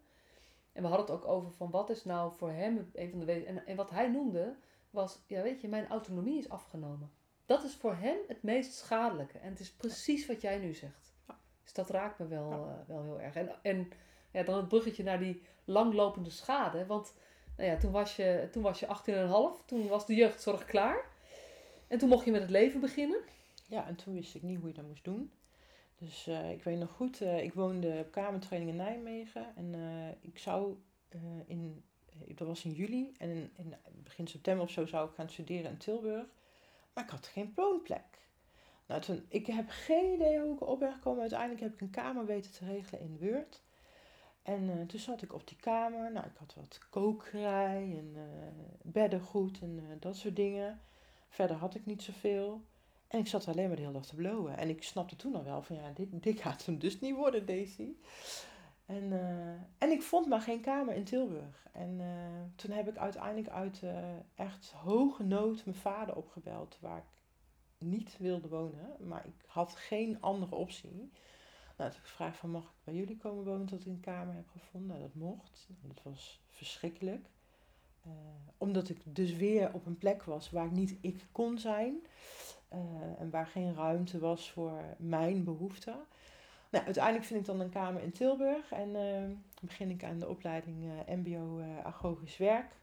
En we hadden het ook over van wat is nou voor hem een van de. En, en wat hij noemde was: ja, weet je, mijn autonomie is afgenomen. Dat is voor hem het meest schadelijke. En het is precies wat jij nu zegt. Dus dat raakt me wel, Ja. eh, wel heel erg. En, en ja, dan het bruggetje naar die langlopende schade. Want nou ja, toen was je, toen was je 18,5. Toen was de jeugdzorg klaar. En toen mocht je met het leven beginnen. Ja, en toen wist ik niet hoe je dat moest doen. Dus eh, ik weet nog goed, eh, ik woonde op kamertraining in Nijmegen. En ik zou in, dat was in juli. En in, in begin september of zo zou ik gaan studeren in Tilburg. Maar ik had geen woonplek. Nou, toen, ik heb geen idee hoe ik erop ben gekomen. Uiteindelijk heb ik een kamer weten te regelen in Weurt. En eh, toen zat ik op die kamer. Nou, ik had wat kokerij en eh, beddengoed en eh, dat soort dingen. Verder had ik niet zoveel. En ik zat alleen maar de hele dag te blowen. En ik snapte toen al wel van ja, dit, dit gaat hem dus niet worden, Daisy. En, en ik vond maar geen kamer in Tilburg. En toen heb ik uiteindelijk uit echt hoge nood mijn vader opgebeld, waar ik niet wilde wonen. Maar ik had geen andere optie. Nou, toen ik gevraagd van mag ik bij jullie komen wonen tot ik een kamer heb gevonden. Nou, dat mocht. En dat was verschrikkelijk. Eh, omdat ik dus weer op een plek was waar niet ik kon zijn. eh, en waar geen ruimte was voor mijn behoeften. Nou, uiteindelijk vind ik dan een kamer in Tilburg. En eh, begin ik aan de opleiding MBO Agogisch Werk.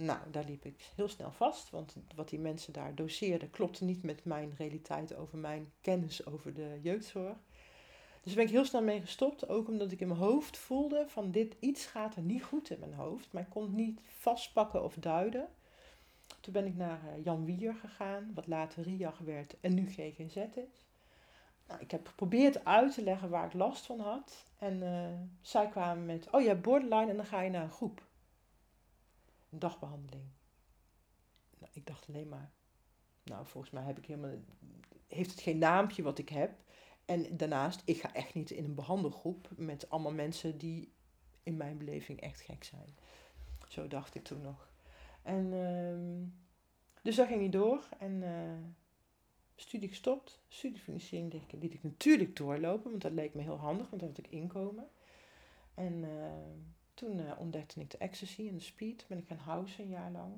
Nou, daar liep ik heel snel vast. Want wat die mensen daar doseerden klopte niet met mijn realiteit over mijn kennis over de jeugdzorg. Dus ben ik heel snel mee gestopt. Ook omdat ik in mijn hoofd voelde van dit iets gaat er niet goed in mijn hoofd. Maar ik kon het niet vastpakken of duiden. Toen ben ik naar eh, Jan Wier gegaan, wat later RIAG werd en nu GGZ is. Nou, ik heb geprobeerd uit te leggen waar ik last van had. En eh, zij kwamen met, oh ja, borderline en dan ga je naar een groep. Een dagbehandeling. Nou, ik dacht alleen maar, nou volgens mij heb ik helemaal, heeft het geen naampje wat ik heb. En daarnaast, ik ga echt niet in een behandelgroep met allemaal mensen die in mijn beleving echt gek zijn. Zo dacht ik toen nog. En ehm, dus daar ging ik door en eh, studie gestopt. Studiefinanciering liet ik, liet ik natuurlijk doorlopen, want dat leek me heel handig, want dan had ik inkomen. En eh, toen eh, ontdekte ik de ecstasy en de speed, ben ik gaan houden een jaar lang.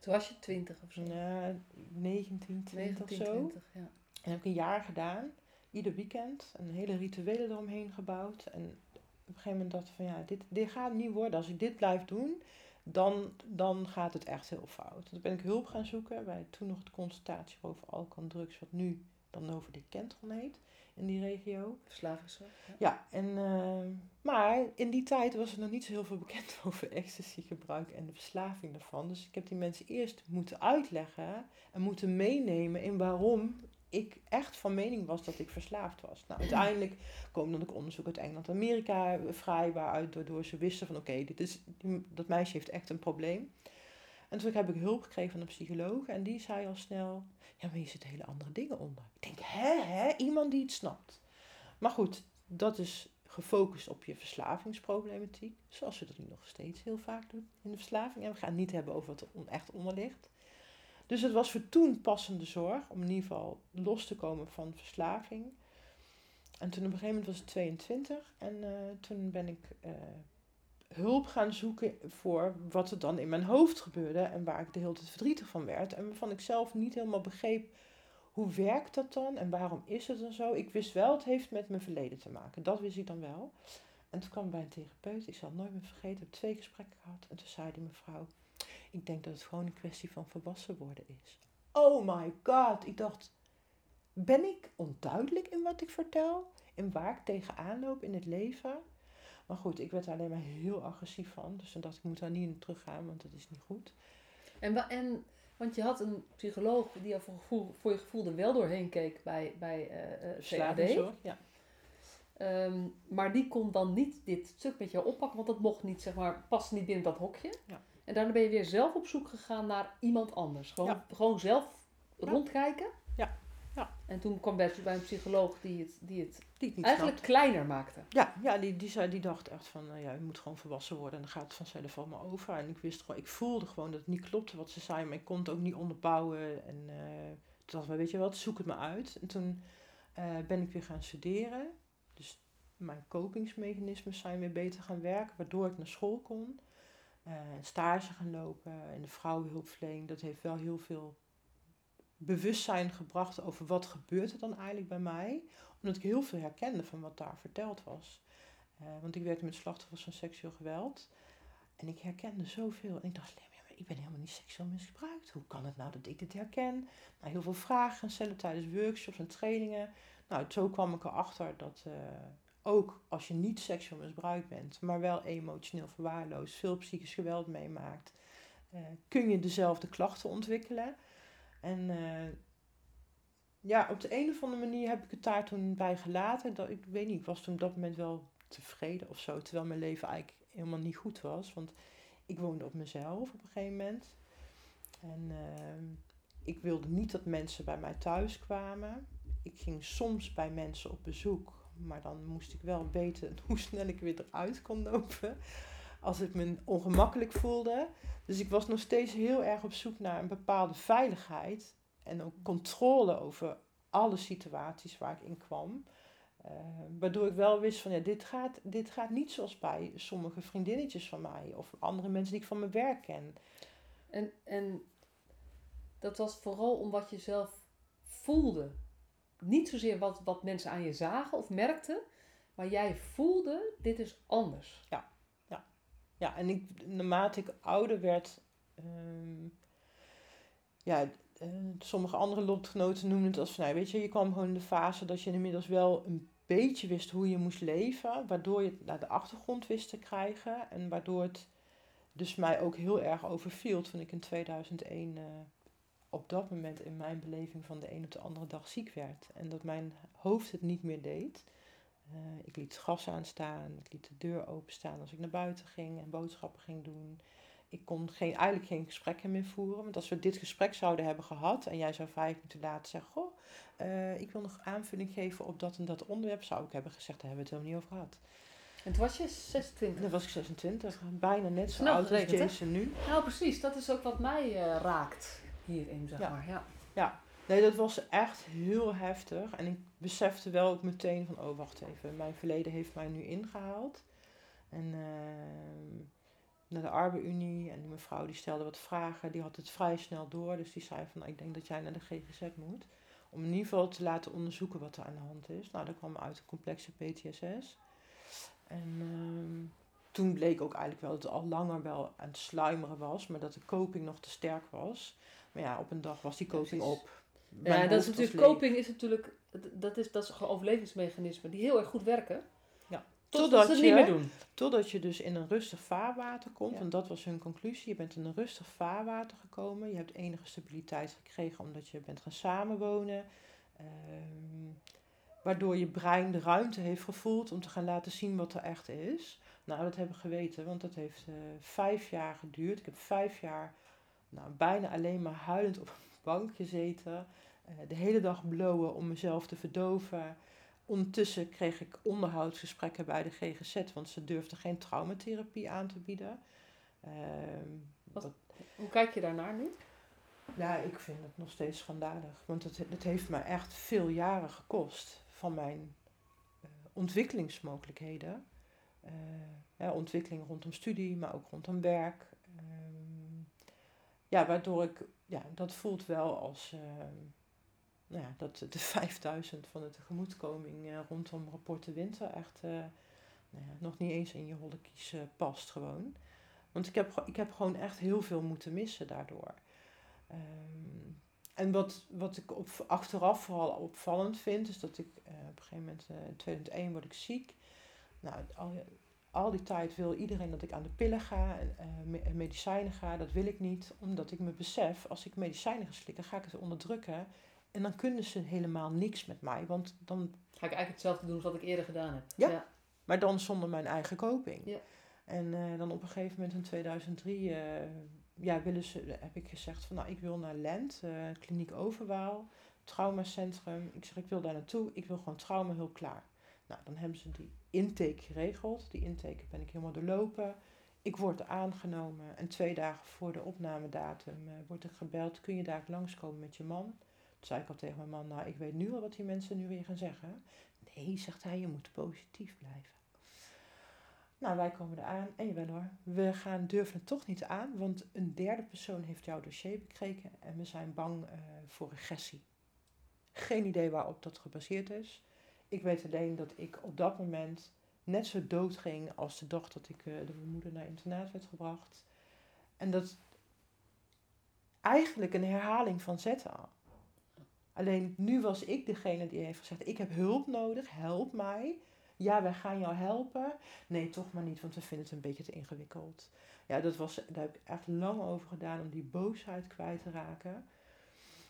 Toen was je 20 of zo. Uh, 19, 20 of 19, zo. 20, ja. En dat heb ik een jaar gedaan. Ieder weekend. Een hele rituelen eromheen gebouwd. En op een gegeven moment dacht ik van ja, dit, dit gaat niet worden. Als ik dit blijf doen, dan, dan gaat het echt heel fout. Toen ben ik hulp gaan zoeken bij toen nog de consultatie over alcohol en drugs, wat nu dan over de Kentron heet in die regio. Verslavingszorg. Ja. Ja, en, eh, maar in die tijd was er nog niet zo heel veel bekend over ecstasy-gebruik en de verslaving daarvan. Dus ik heb die mensen eerst moeten uitleggen en moeten meenemen in waarom ik echt van mening was dat ik verslaafd was. Nou, uiteindelijk kwam dan ook onderzoek uit Engeland en Amerika vrij, waaruit waardoor ze wisten van oké, dit is dat meisje heeft echt een probleem. En toen heb ik hulp gekregen van een psycholoog en die zei al snel, ja, maar hier zitten hele andere dingen onder. Ik denk, hè, hè, iemand die het snapt. Maar goed, dat is gefocust op je verslavingsproblematiek, zoals we dat nu nog steeds heel vaak doen in de verslaving. En we gaan het niet hebben over wat er echt onder ligt. Dus het was voor toen passende zorg om in ieder geval los te komen van verslaving. En toen op een gegeven moment was het 22 en eh, toen ben ik eh, hulp gaan zoeken voor wat er dan in mijn hoofd gebeurde en waar ik de hele tijd verdrietig van werd. En waarvan ik zelf niet helemaal begreep hoe werkt dat dan en waarom is het dan zo. Ik wist wel, het heeft met mijn verleden te maken. Dat wist ik dan wel. En toen kwam ik bij een therapeut, ik zal het nooit meer vergeten, heb twee gesprekken gehad. En toen zei die mevrouw, Ik denk dat het gewoon een kwestie van volwassen worden is. Oh my god, ik dacht, ben ik onduidelijk in wat ik vertel? In waar ik tegenaan loop in het leven? Maar goed, ik werd er alleen maar heel agressief van. Dus dan dacht ik, ik moet daar niet in teruggaan, want dat is niet goed. En, en want je had een psycholoog die er voor, gevoel, voor je gevoel er wel doorheen keek bij, bij uh, uh, CAD. Ja. Um, maar die kon dan niet dit stuk met jou oppakken, want dat mocht niet, zeg maar, past niet binnen dat hokje. Ja. En daarna ben je weer zelf op zoek gegaan naar iemand anders. Gewoon, gewoon zelf rondkijken. Ja. Ja. En toen kwam Bert bij een psycholoog die het, die het, die het eigenlijk kleiner maakte. Ja, ja die, die, zei, die dacht echt van, uh, ja, je moet gewoon volwassen worden en dan gaat het vanzelf allemaal over. En ik wist gewoon, ik voelde gewoon dat het niet klopte wat ze zei, maar ik kon het ook niet onderbouwen. En uh, toen dacht ik, weet je wat, zoek het me uit. En toen uh, ben ik weer gaan studeren. Dus mijn kopingsmechanismen zijn weer beter gaan werken, waardoor ik naar school kon. stage gaan lopen en de vrouwenhulpverlening, dat heeft wel heel veel bewustzijn gebracht over wat gebeurt er dan eigenlijk bij mij. Omdat ik heel veel herkende van wat daar verteld was. Uh, want ik werkte met slachtoffers van seksueel geweld. En ik herkende zoveel. En ik dacht, ik ben helemaal niet seksueel misbruikt. Hoe kan het nou dat ik dit herken? Nou, heel veel vragen stellen tijdens workshops en trainingen. Nou, zo kwam ik erachter dat uh, ook als je niet seksueel misbruikt bent, maar wel emotioneel verwaarloosd, veel psychisch geweld meemaakt, uh, kun je dezelfde klachten ontwikkelen. En uh, ja, op de een of andere manier heb ik het daar toen bij gelaten. Dat, ik weet niet, ik was toen op dat moment wel tevreden of zo. Terwijl mijn leven eigenlijk helemaal niet goed was. Want ik woonde op mezelf op een gegeven moment. En uh, ik wilde niet dat mensen bij mij thuis kwamen. Ik ging soms bij mensen op bezoek. Maar dan moest ik wel weten hoe snel ik weer eruit kon lopen. Als ik me ongemakkelijk voelde. Dus ik was nog steeds heel erg op zoek naar een bepaalde veiligheid en ook controle over alle situaties waar ik in kwam. Uh, waardoor ik wel wist van ja, dit gaat, dit gaat niet zoals bij sommige vriendinnetjes van mij of andere mensen die ik van mijn werk ken. En, en dat was vooral om wat je zelf voelde. Niet zozeer wat, wat mensen aan je zagen of merkten, maar jij voelde, dit is anders. Ja. Ja, en ik, naarmate ik ouder werd, um, ja, uh, sommige andere lotgenoten noemen het als van, nou, weet je, je kwam gewoon in de fase dat je inmiddels wel een beetje wist hoe je moest leven, waardoor je naar de achtergrond wist te krijgen en waardoor het dus mij ook heel erg overviel toen ik in 2001 uh, eh, op dat moment in mijn beleving van de een op de andere dag ziek werd en dat mijn hoofd het niet meer deed. Uh, ik liet het gas aanstaan, ik liet de deur openstaan als ik naar buiten ging en boodschappen ging doen. Ik kon geen, eigenlijk geen gesprekken meer voeren. Want als we dit gesprek zouden hebben gehad en jij zou vijf minuten later zeggen: Goh, uh, ik wil nog aanvulling geven op dat en dat onderwerp, zou ik hebben gezegd: daar hebben we het helemaal niet over gehad. En toen was je 26? Dan was ik 26, bijna net zo oud als Jason nu. Nou, precies, dat is ook wat mij uh, raakt hierin, zeg ja. maar. Ja. ja, Nee, dat was echt heel heftig. En ik besefte wel ook meteen van, oh wacht even, mijn verleden heeft mij nu ingehaald. En uh, naar de Arbeidsunie en die mevrouw die stelde wat vragen, die had het vrij snel door. Dus die zei van, nou, ik denk dat jij naar de GGZ moet. Om in ieder geval te laten onderzoeken wat er aan de hand is. Nou, dat kwam uit een complexe PTSS. En uh, toen bleek ook eigenlijk wel dat het al langer wel aan het sluimeren was, maar dat de coping nog te sterk was. Maar ja, op een dag was die coping op ja, dat is natuurlijk, coping is natuurlijk, dat is, dat is een overlevingsmechanisme die heel erg goed werken. Ja. Totdat, ze het niet meer doen. Totdat je dus in een rustig vaarwater komt, ja. want dat was hun conclusie. Je bent in een rustig vaarwater gekomen, je hebt enige stabiliteit gekregen omdat je bent gaan samenwonen. Um, waardoor je brein de ruimte heeft gevoeld om te gaan laten zien wat er echt is. Nou, dat hebben we geweten, want dat heeft uh, vijf jaar geduurd. Ik heb vijf jaar nou, bijna alleen maar huilend op bank gezeten. Uh, de hele dag blowen om mezelf te verdoven. Ondertussen kreeg ik onderhoudsgesprekken bij de GGZ, want ze durfden geen traumatherapie aan te bieden. Uh, wat, hoe kijk je daarnaar nu? Ja, ik vind het nog steeds schandalig. Want het, het heeft me echt veel jaren gekost van mijn uh, ontwikkelingsmogelijkheden. Ja, ontwikkeling rondom studie, maar ook rondom werk. Ehm, ja, waardoor ik, ja, dat voelt wel als, uh, nou ja, dat de 5000 van de tegemoetkoming uh, rondom rapport de winter echt uh, nou ja, nog niet eens in je holle kies past gewoon. Want ik heb, ik heb gewoon echt heel veel moeten missen daardoor. Ehm, en wat, wat ik op, achteraf vooral opvallend vind, is dat ik op een gegeven moment in 2001 word ik ziek. Nou, al, al die tijd wil iedereen dat ik aan de pillen ga en uh, medicijnen ga. Dat wil ik niet, omdat ik me besef, als ik medicijnen ga slikken, ga ik het onderdrukken. En dan kunnen ze helemaal niks met mij, want dan... Ga ik eigenlijk hetzelfde doen als wat ik eerder gedaan heb. Ja, ja. maar dan zonder mijn eigen koping. Ja. En uh, dan op een gegeven moment in 2003 uh, ja, willen ze, heb ik gezegd van nou ik wil naar Lent, kliniek Overwaal, traumacentrum. Ik zeg ik wil daar naartoe, ik wil gewoon traumahulp klaar. Nou, dan hebben ze die intake geregeld. Die intake ben ik helemaal doorlopen. Ik word aangenomen en twee dagen voor de opnamedatum uh, word ik gebeld. Kun je daar langskomen met je man? Toen zei ik al tegen mijn man, nou ik weet nu al wat die mensen nu weer gaan zeggen. Nee, zegt hij, je moet positief blijven. Nou, wij komen eraan en jawel hoor, we gaan, durven het toch niet aan, want een derde persoon heeft jouw dossier bekeken en we zijn bang uh, voor agressie. Geen idee waarop dat gebaseerd is. Ik weet alleen dat ik op dat moment net zo dood ging als de dag dat ik uh, door mijn moeder naar internaat werd gebracht. En dat eigenlijk een herhaling van Zeta. Alleen nu was ik degene die heeft gezegd: Ik heb hulp nodig, help mij. Ja, wij gaan jou helpen. Nee, toch maar niet, want we vinden het een beetje te ingewikkeld. Ja, dat was, daar heb ik echt lang over gedaan om die boosheid kwijt te raken.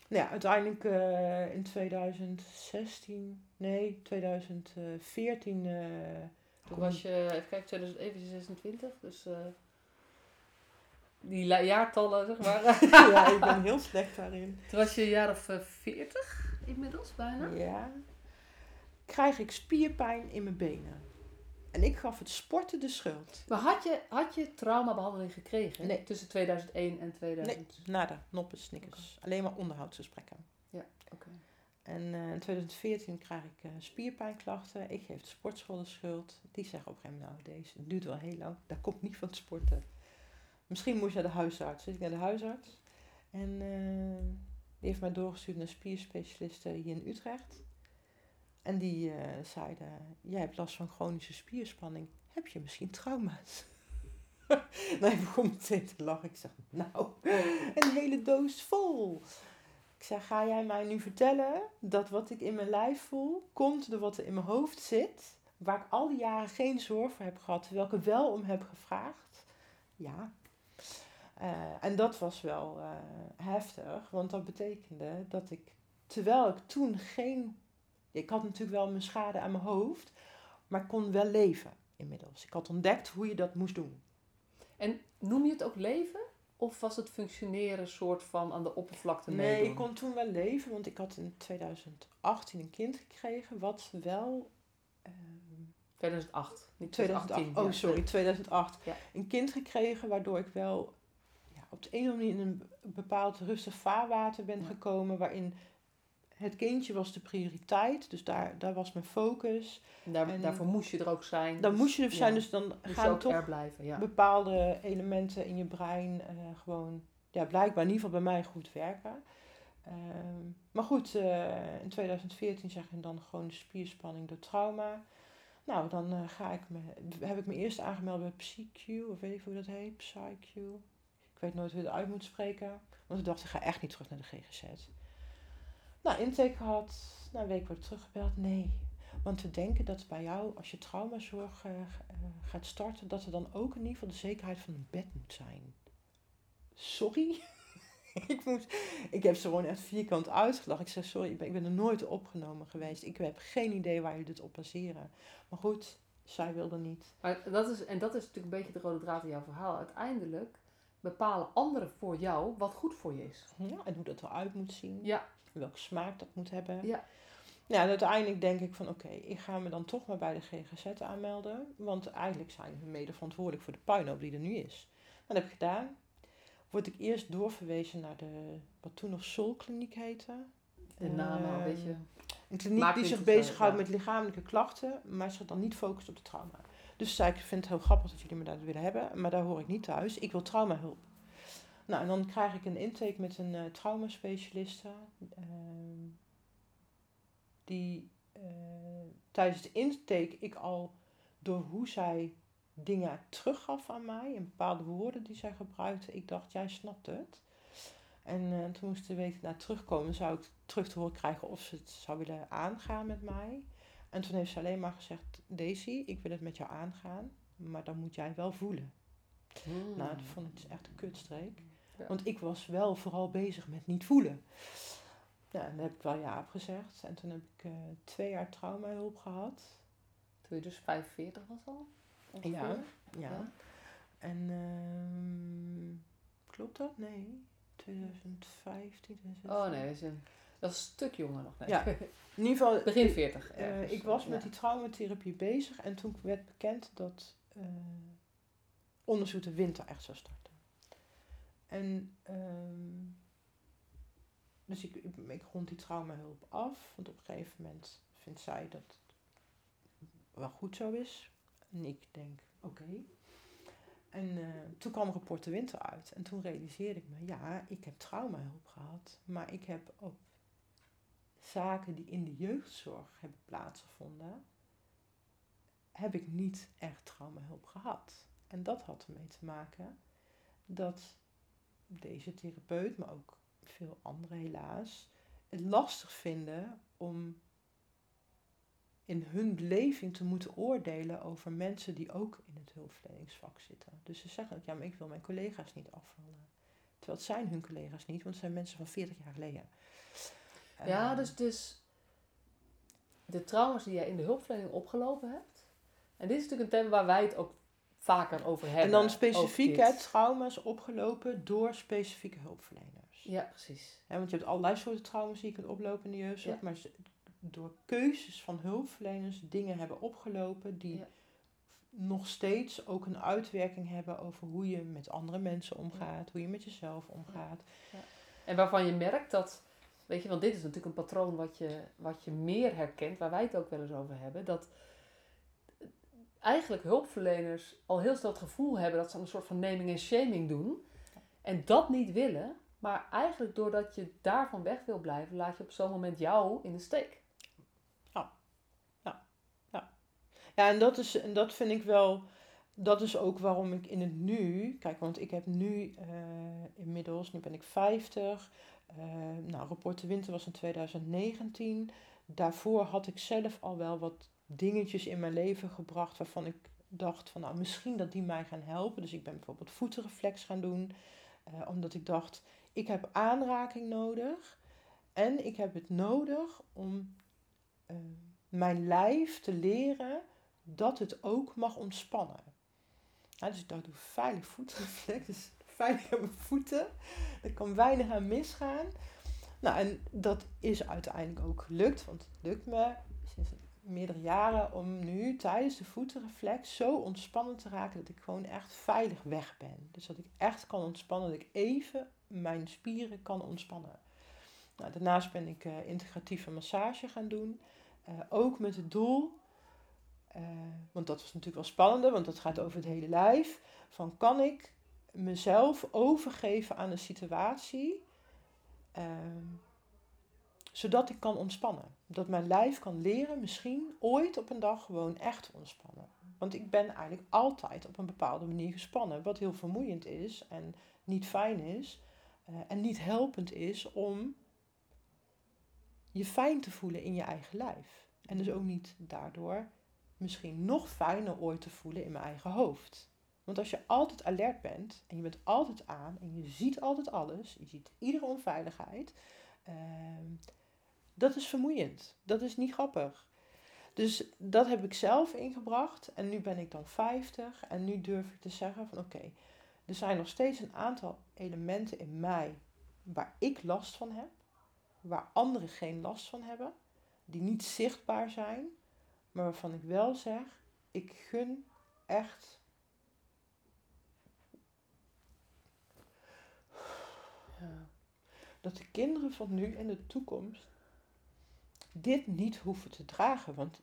Nou ja, uiteindelijk uh, in 2016, nee, 2014. Uh, Toen was je, even kijken, 2026, dus uh, die jaartallen, zeg maar. ja, ik ben heel slecht daarin. Toen was je een jaar of 40 inmiddels bijna. Ja krijg ik spierpijn in mijn benen. En ik gaf het sporten de schuld. Maar had je, had je traumabehandeling gekregen? Nee. Tussen 2001 en 2000? Nee, nada. Noppen, snickers. Alleen maar onderhoudsgesprekken. Ja, oké. En uh, in 2014 krijg ik uh, spierpijnklachten. Ik geef de sportschool de schuld. Die zeggen op een gegeven moment, nou deze duurt wel heel lang. Dat komt niet van het sporten. Misschien moest je naar de huisarts. Dus ik naar de huisarts. En uh, die heeft mij doorgestuurd naar spierspecialisten hier in Utrecht. En die uh, zeiden, jij hebt last van chronische spierspanning. Heb je misschien trauma's? nou, ik begon meteen te lachen. Ik zeg, nou, een hele doos vol. Ik zeg, ga jij mij nu vertellen dat wat ik in mijn lijf voel, komt door wat er in mijn hoofd zit, waar ik al die jaren geen zorg voor heb gehad, er wel om heb gevraagd? Ja. Uh, en dat was wel uh, heftig, want dat betekende dat ik, terwijl ik toen geen ik had natuurlijk wel mijn schade aan mijn hoofd, maar ik kon wel leven inmiddels. Ik had ontdekt hoe je dat moest doen. En noem je het ook leven? Of was het functioneren soort van aan de oppervlakte Nee, meedoen? ik kon toen wel leven, want ik had in 2018 een kind gekregen, wat wel... 2008, niet 2018. oh, sorry, 2008. Ja. Een kind gekregen waardoor ik wel ja, op de een of andere manier in een bepaald rustig vaarwater ben gekomen, waarin het kindje was de prioriteit, dus daar, daar was mijn focus. Daar, en daarvoor moest je er ook zijn. Dan dus, moest je er zijn, dus dan gaan toch blijven, ja. bepaalde elementen in je brein uh, gewoon, ja, blijkbaar in ieder geval bij mij goed werken. Uh, maar goed, uh, in 2014 zeg je dan gewoon spierspanning door trauma. Nou, dan uh, ga ik me, heb ik me eerst aangemeld bij PsyQ, of weet ik hoe dat heet, PsyQ. Ik weet nooit hoe je het uit moet spreken. Want ik dacht, ik ga echt niet terug naar de GGZ. Nou, intake gehad. Na een week wordt teruggebeld. Nee. Want we denken dat bij jou, als je traumazorg uh, gaat starten, dat er dan ook in ieder geval de zekerheid van een bed moet zijn. Sorry? ik, moet, ik heb ze gewoon echt vierkant uitgelachen. Ik zeg, sorry, ik ben, ik ben er nooit opgenomen geweest. Ik heb geen idee waar jullie dit op baseren. Maar goed, zij wilde niet. Maar dat is, en dat is natuurlijk een beetje de rode draad in jouw verhaal. Uiteindelijk bepalen anderen voor jou wat goed voor je is. Ja, en hoe dat eruit moet zien. Ja, welke smaak dat moet hebben. Ja. Ja, en uiteindelijk denk ik van oké, ik ga me dan toch maar bij de GGZ aanmelden. Want eigenlijk zijn we mede verantwoordelijk voor de puinhoop die er nu is. Dat heb ik gedaan. Word ik eerst doorverwezen naar de, wat toen nog Solkliniek heette. De naam al, weet je. Een kliniek die zich bezighoudt met lichamelijke klachten, maar zich dan niet focust op de trauma. Dus zei ik, vind het heel grappig dat jullie me daar willen hebben, maar daar hoor ik niet thuis. Ik wil traumahulp. Nou, en dan krijg ik een intake met een uh, traumaspecialiste. Uh, die uh, tijdens de intake ik al door hoe zij dingen teruggaf aan mij. En bepaalde woorden die zij gebruikte. Ik dacht, jij snapt het. En eh, toen moest de week naar terugkomen, zou ik terug te horen krijgen of ze het zou willen aangaan met mij. En toen heeft ze alleen maar gezegd, Daisy, ik wil het met jou aangaan, maar dan moet jij wel voelen. Hmm. Nou, dat vond ik dus echt een kutstreek. Want ik was wel vooral bezig met niet voelen. Ja, en dan heb ik wel ja gezegd. En toen heb ik uh, twee jaar traumahulp gehad. Toen je dus 45 was al? Ja, ja, ja. En uh, klopt dat? Nee. 2015. Oh nee, dat is een, dat is een stuk jonger nog. Nee. Ja, in ieder geval. Begin 40. Uh, ik was met die traumatherapie bezig en toen werd bekend dat uh, onderzoek de winter echt zou starten. En um, dus ik, ik, rond die traumahulp af, want op een gegeven moment vindt zij dat het wel goed zo is. En ik denk, oké. En uh, toen kwam rapport de winter uit. En toen realiseerde ik me, ja, ik heb traumahulp gehad. Maar ik heb ook zaken die in de jeugdzorg hebben plaatsgevonden, heb ik niet echt traumahulp gehad. En dat had ermee te maken dat deze therapeut, maar ook veel anderen helaas, het lastig vinden om in hun beleving te moeten oordelen over mensen die ook in het hulpverleningsvak zitten. Dus ze zeggen ook, ja, maar ik wil mijn collega's niet afvallen. Terwijl het zijn hun collega's niet, want het zijn mensen van 40 jaar geleden. Ja, um, dus, dus de trauma's die jij in de hulpverlening opgelopen hebt. En dit is natuurlijk een thema waar wij het ook vaker over hebben. En dan specifiek hè, trauma's opgelopen door specifieke hulpverleners. Ja, precies. Ja, want je hebt allerlei soorten trauma's die je kunt oplopen in de jeugdzorg. Ja. Maar door keuzes van hulpverleners dingen hebben opgelopen die ja. nog steeds ook een uitwerking hebben over hoe je met andere mensen omgaat, hoe je met jezelf omgaat. Ja. En waarvan je merkt dat, weet je, want dit is natuurlijk een patroon wat je, wat je meer herkent, waar wij het ook wel eens over hebben, dat eigenlijk hulpverleners al heel snel het gevoel hebben dat ze een soort van naming en shaming doen en dat niet willen. Maar eigenlijk doordat je daarvan weg wil blijven, laat je op zo'n moment jou in de steek. Ja, en dat, is, en dat vind ik wel, dat is ook waarom ik in het nu, kijk, want ik heb nu uh, inmiddels, nu ben ik 50, uh, nou, Rapport de Winter was in 2019. Daarvoor had ik zelf al wel wat dingetjes in mijn leven gebracht waarvan ik dacht van, nou, misschien dat die mij gaan helpen. Dus ik ben bijvoorbeeld voetenreflex gaan doen, uh, omdat ik dacht, ik heb aanraking nodig en ik heb het nodig om mijn lijf te leren dat het ook mag ontspannen. Dus ik dacht, doe veilig voetreflex, dus veilig aan mijn voeten. Er kan weinig aan misgaan. Nou, en dat is uiteindelijk ook gelukt, want het lukt me sinds meerdere jaren om nu tijdens de voetenreflex zo ontspannen te raken dat ik gewoon echt veilig weg ben. Dus dat ik echt kan ontspannen, dat ik even mijn spieren kan ontspannen. Nou, daarnaast ben ik uh, integratieve massage gaan doen. Uh, ook met het doel uh, want dat was natuurlijk wel spannender, want dat gaat over het hele lijf. Van kan ik mezelf overgeven aan een situatie, uh, zodat ik kan ontspannen. Dat mijn lijf kan leren misschien ooit op een dag gewoon echt ontspannen. Want ik ben eigenlijk altijd op een bepaalde manier gespannen, wat heel vermoeiend is en niet fijn is uh, en niet helpend is om je fijn te voelen in je eigen lijf. En dus ook niet daardoor misschien nog fijner ooit te voelen in mijn eigen hoofd. Want als je altijd alert bent en je bent altijd aan en je ziet altijd alles, je ziet iedere onveiligheid, uh, dat is vermoeiend. Dat is niet grappig. Dus dat heb ik zelf ingebracht en nu ben ik dan 50 en nu durf ik te zeggen van oké, er zijn nog steeds een aantal elementen in mij waar ik last van heb, waar anderen geen last van hebben, die niet zichtbaar zijn, maar waarvan ik wel zeg, ik gun echt. Dat de kinderen van nu en de toekomst dit niet hoeven te dragen. Want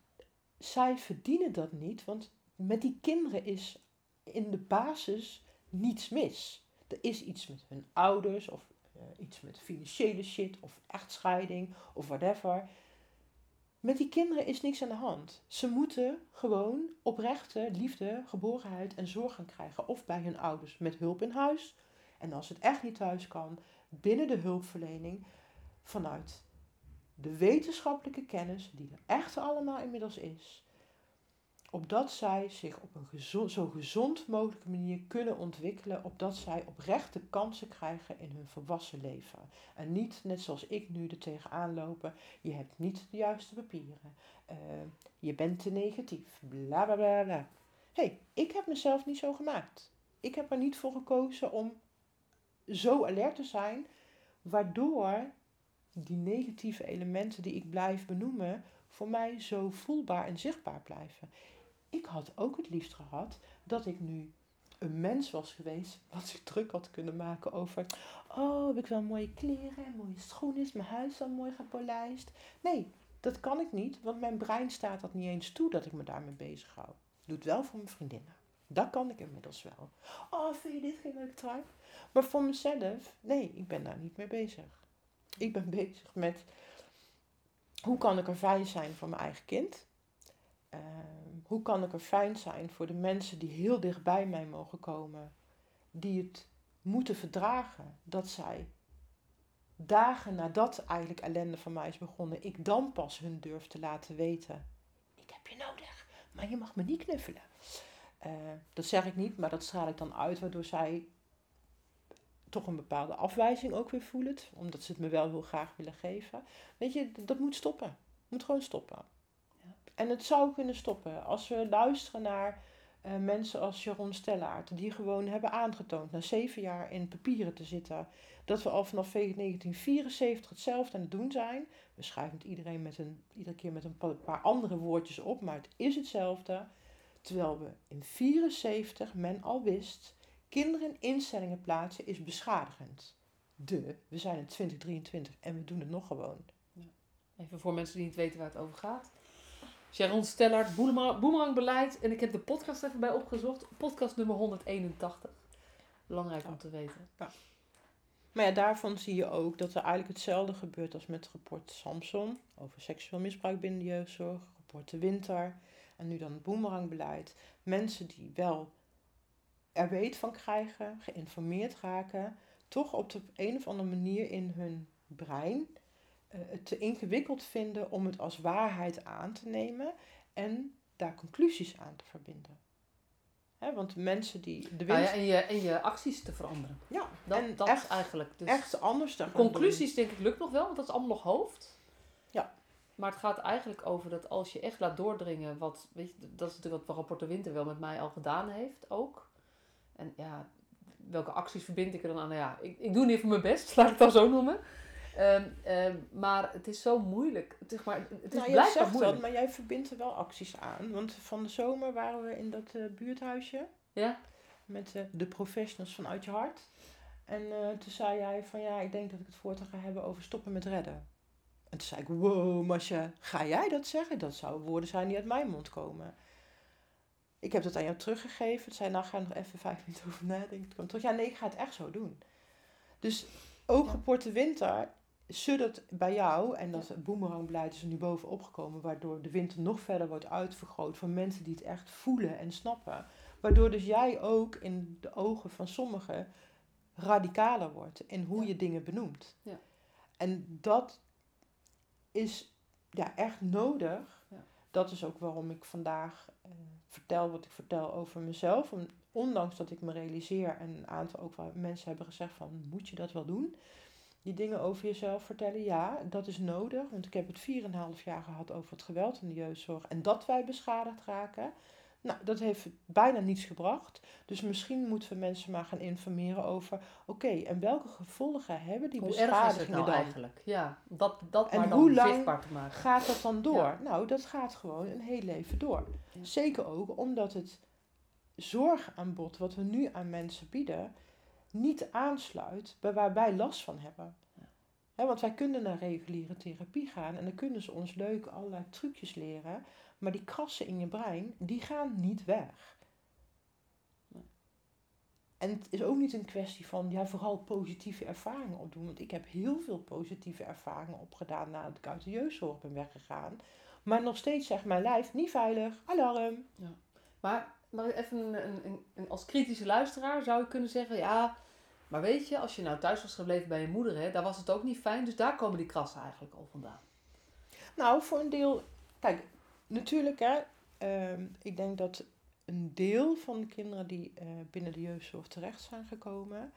zij verdienen dat niet. Want met die kinderen is in de basis niets mis. Er is iets met hun ouders of uh, iets met financiële shit of echtscheiding of whatever. Met die kinderen is niks aan de hand. Ze moeten gewoon oprechte liefde, geborenheid en zorg gaan krijgen. Of bij hun ouders met hulp in huis. En als het echt niet thuis kan, binnen de hulpverlening vanuit de wetenschappelijke kennis die er echt allemaal inmiddels is opdat zij zich op een zo gezond mogelijke manier kunnen ontwikkelen, opdat zij oprechte kansen krijgen in hun volwassen leven. En niet net zoals ik nu er tegenaan lopen, je hebt niet de juiste papieren, uh, je bent te negatief, bla bla bla bla. hey, ik heb mezelf niet zo gemaakt. Ik heb er niet voor gekozen om zo alert te zijn, waardoor die negatieve elementen die ik blijf benoemen, voor mij zo voelbaar en zichtbaar blijven ik had ook het liefst gehad dat ik nu een mens was geweest wat zich druk had kunnen maken over, oh, heb ik wel mooie kleren en mooie schoenen, is mijn huis al mooi gepolijst. Nee, dat kan ik niet, want mijn brein staat dat niet eens toe dat ik me daarmee bezig hou. Doe het wel voor mijn vriendinnen. Dat kan ik inmiddels wel. Oh, vind je dit geen leuk trui? Maar voor mezelf, nee, ik ben daar niet mee bezig. Ik ben bezig met hoe kan ik er fijn zijn voor mijn eigen kind? Ehm, hoe kan ik er fijn zijn voor de mensen die heel dichtbij mij mogen komen, die het moeten verdragen dat zij dagen nadat eigenlijk ellende van mij is begonnen, ik dan pas hun durf te laten weten: ik heb je nodig, maar je mag me niet knuffelen. Uh, dat zeg ik niet, maar dat straal ik dan uit, waardoor zij toch een bepaalde afwijzing ook weer voelen, omdat ze het me wel heel graag willen geven. Weet je, dat moet stoppen. moet gewoon stoppen. En het zou kunnen stoppen als we luisteren naar uh, mensen als Jeroen Stellaert, die gewoon hebben aangetoond na zeven jaar in papieren te zitten, dat we al vanaf 1974 hetzelfde aan het doen zijn. We schrijven het iedereen met een, iedere keer met een paar andere woordjes op, maar het is hetzelfde. Terwijl we in 74 men al wist, kinderen in instellingen plaatsen is beschadigend. De, we zijn in 2023 en we doen het nog gewoon. Even voor mensen die niet weten waar het over gaat. Sharon Stellard, boemerangbeleid. En ik heb de podcast even bij opgezocht. Podcast nummer 181. Belangrijk om te weten. Ja. Maar ja, daarvan zie je ook dat er eigenlijk hetzelfde gebeurt als met het rapport Samson. Over seksueel misbruik binnen de jeugdzorg. Rapport De Winter. En nu dan het boemerangbeleid. Mensen die wel er weet van krijgen, geïnformeerd raken. Toch op de een of andere manier in hun brein uh, het te ingewikkeld vinden om het als waarheid aan te nemen en daar conclusies aan te verbinden. Hè, want mensen die de winst... Ah ja, en, je, en je acties te veranderen. Ja, dat, en dat echt, is eigenlijk. Dus echt anders te Conclusies denk ik lukt nog wel, want dat is allemaal nog hoofd. Ja. Maar het gaat eigenlijk over dat als je echt laat doordringen, wat, weet je, dat is natuurlijk wat Rapport de Winter wel met mij al gedaan heeft ook. En ja, welke acties verbind ik er dan aan? Nou ja, ik, ik doe niet voor mijn best, laat ik het dan zo noemen. Ehm, ehm, maar het is zo moeilijk. Het is, maar, het is nou, blijkbaar moeilijk. maar jij verbindt er wel acties aan. Want van de zomer waren we in dat uh, buurthuisje. Ja. Met uh, de professionals vanuit je hart. En uh, toen zei jij van ja, ik denk dat ik het voor te ga hebben over stoppen met redden. En toen zei ik, wow Masja, ga jij dat zeggen? Dat zouden woorden zijn die uit mijn mond komen. Ik heb dat aan jou teruggegeven. Toen zei nou ga nog even vijf minuten over nadenken. Toen kwam terug, ja nee, ik ga het echt zo doen. Dus ook ja. Winter suddert bij jou, en dat boemerangbeleid is er nu bovenop gekomen, waardoor de winter nog verder wordt uitvergroot voor mensen die het echt voelen en snappen. Waardoor dus jij ook in de ogen van sommigen radicaler wordt in hoe je dingen benoemt. Ja. En dat is ja, echt nodig. Dat is ook waarom ik vandaag uh, vertel wat ik vertel over mezelf. Ondanks dat ik me realiseer en een aantal ook mensen hebben gezegd van moet je dat wel doen? die dingen over jezelf vertellen. Ja, dat is nodig. Want ik heb het 4,5 jaar gehad over het geweld in de jeugdzorg. En dat wij beschadigd raken. Nou, dat heeft bijna niets gebracht. Dus misschien moeten we mensen maar gaan informeren over... Oké, en welke gevolgen hebben die hoe beschadigingen nou dan? eigenlijk? Ja, dat, dat en maar dan hoe lang zichtbaar te maken. gaat dat dan door? Nou, dat gaat gewoon een heel leven door. Zeker ook omdat het zorgaanbod wat we nu aan mensen bieden niet aansluit bij waar wij last van hebben. want wij kunnen naar reguliere therapie gaan en dan kunnen ze ons leuk allerlei trucjes leren, maar die krassen in je brein, die gaan niet weg. En het is ook niet een kwestie van ja, vooral positieve ervaringen opdoen. Want ik heb heel veel positieve ervaringen opgedaan nadat ik uit de jeugdzorg ben weggegaan. Maar nog steeds zegt mijn lijf niet veilig, alarm. Ja. Maar, maar even een, een, een, als kritische luisteraar zou je kunnen zeggen, ja, maar weet je, als je nou thuis was gebleven bij je moeder, hè, daar was het ook niet fijn. Dus daar komen die krassen eigenlijk al vandaan. Nou, voor een deel, kijk, natuurlijk hè, ehm, ik denk dat een deel van de kinderen die uh, binnen de jeugdzorg terecht zijn gekomen,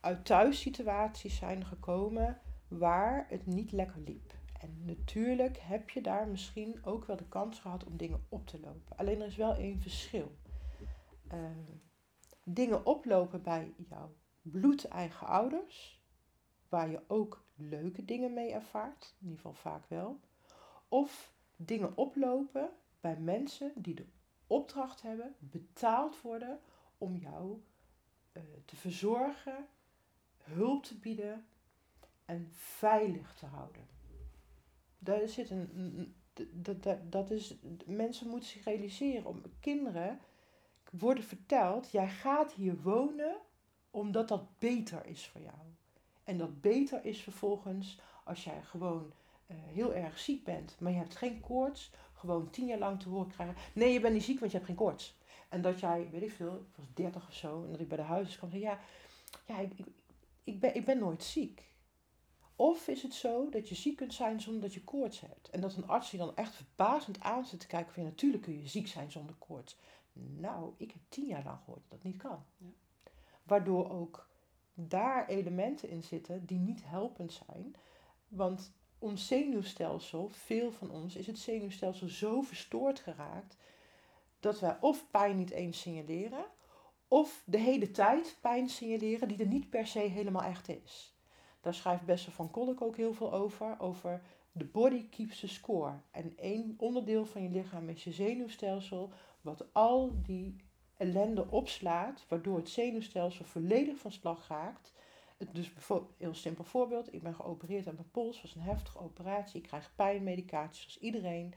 uit thuissituaties zijn gekomen waar het niet lekker liep. En natuurlijk heb je daar misschien ook wel de kans gehad om dingen op te lopen. Alleen er is wel één verschil. Uh, dingen oplopen bij jouw bloedeigen ouders, waar je ook leuke dingen mee ervaart, in ieder geval vaak wel. Of dingen oplopen bij mensen die de opdracht hebben, betaald worden om jou uh, te verzorgen, hulp te bieden en veilig te houden. Daar zit een, dat, dat, dat is, mensen moeten zich realiseren om kinderen worden verteld, jij gaat hier wonen omdat dat beter is voor jou. En dat beter is vervolgens als jij gewoon heel erg ziek bent, maar je hebt geen koorts, gewoon tien jaar lang te horen krijgen. Nee, je bent niet ziek, want je hebt geen koorts. En dat jij, weet ik veel, ik was dertig of zo, en dat ik bij de huisarts kwam en zei, ja, ja ik, ik, ik, ben, ik ben nooit ziek. Of is het zo dat je ziek kunt zijn zonder dat je koorts hebt? En dat een arts je dan echt verbazend aan zit te kijken van, ja, natuurlijk kun je ziek zijn zonder koorts. Nou, ik heb tien jaar lang gehoord dat dat niet kan. Ja. Waardoor ook daar elementen in zitten die niet helpend zijn. Want ons zenuwstelsel, veel van ons, is het zenuwstelsel zo verstoord geraakt dat wij of pijn niet eens signaleren, of de hele tijd pijn signaleren die er niet per se helemaal echt is. Daar schrijft Bessel van Kolk ook heel veel over, over de body keeps the score. En één onderdeel van je lichaam is je zenuwstelsel, wat al die ellende opslaat, waardoor het zenuwstelsel volledig van slag raakt. Dus bijvoorbeeld, heel simpel voorbeeld, ik ben geopereerd aan mijn pols, was een heftige operatie, ik krijg pijnmedicatie zoals iedereen.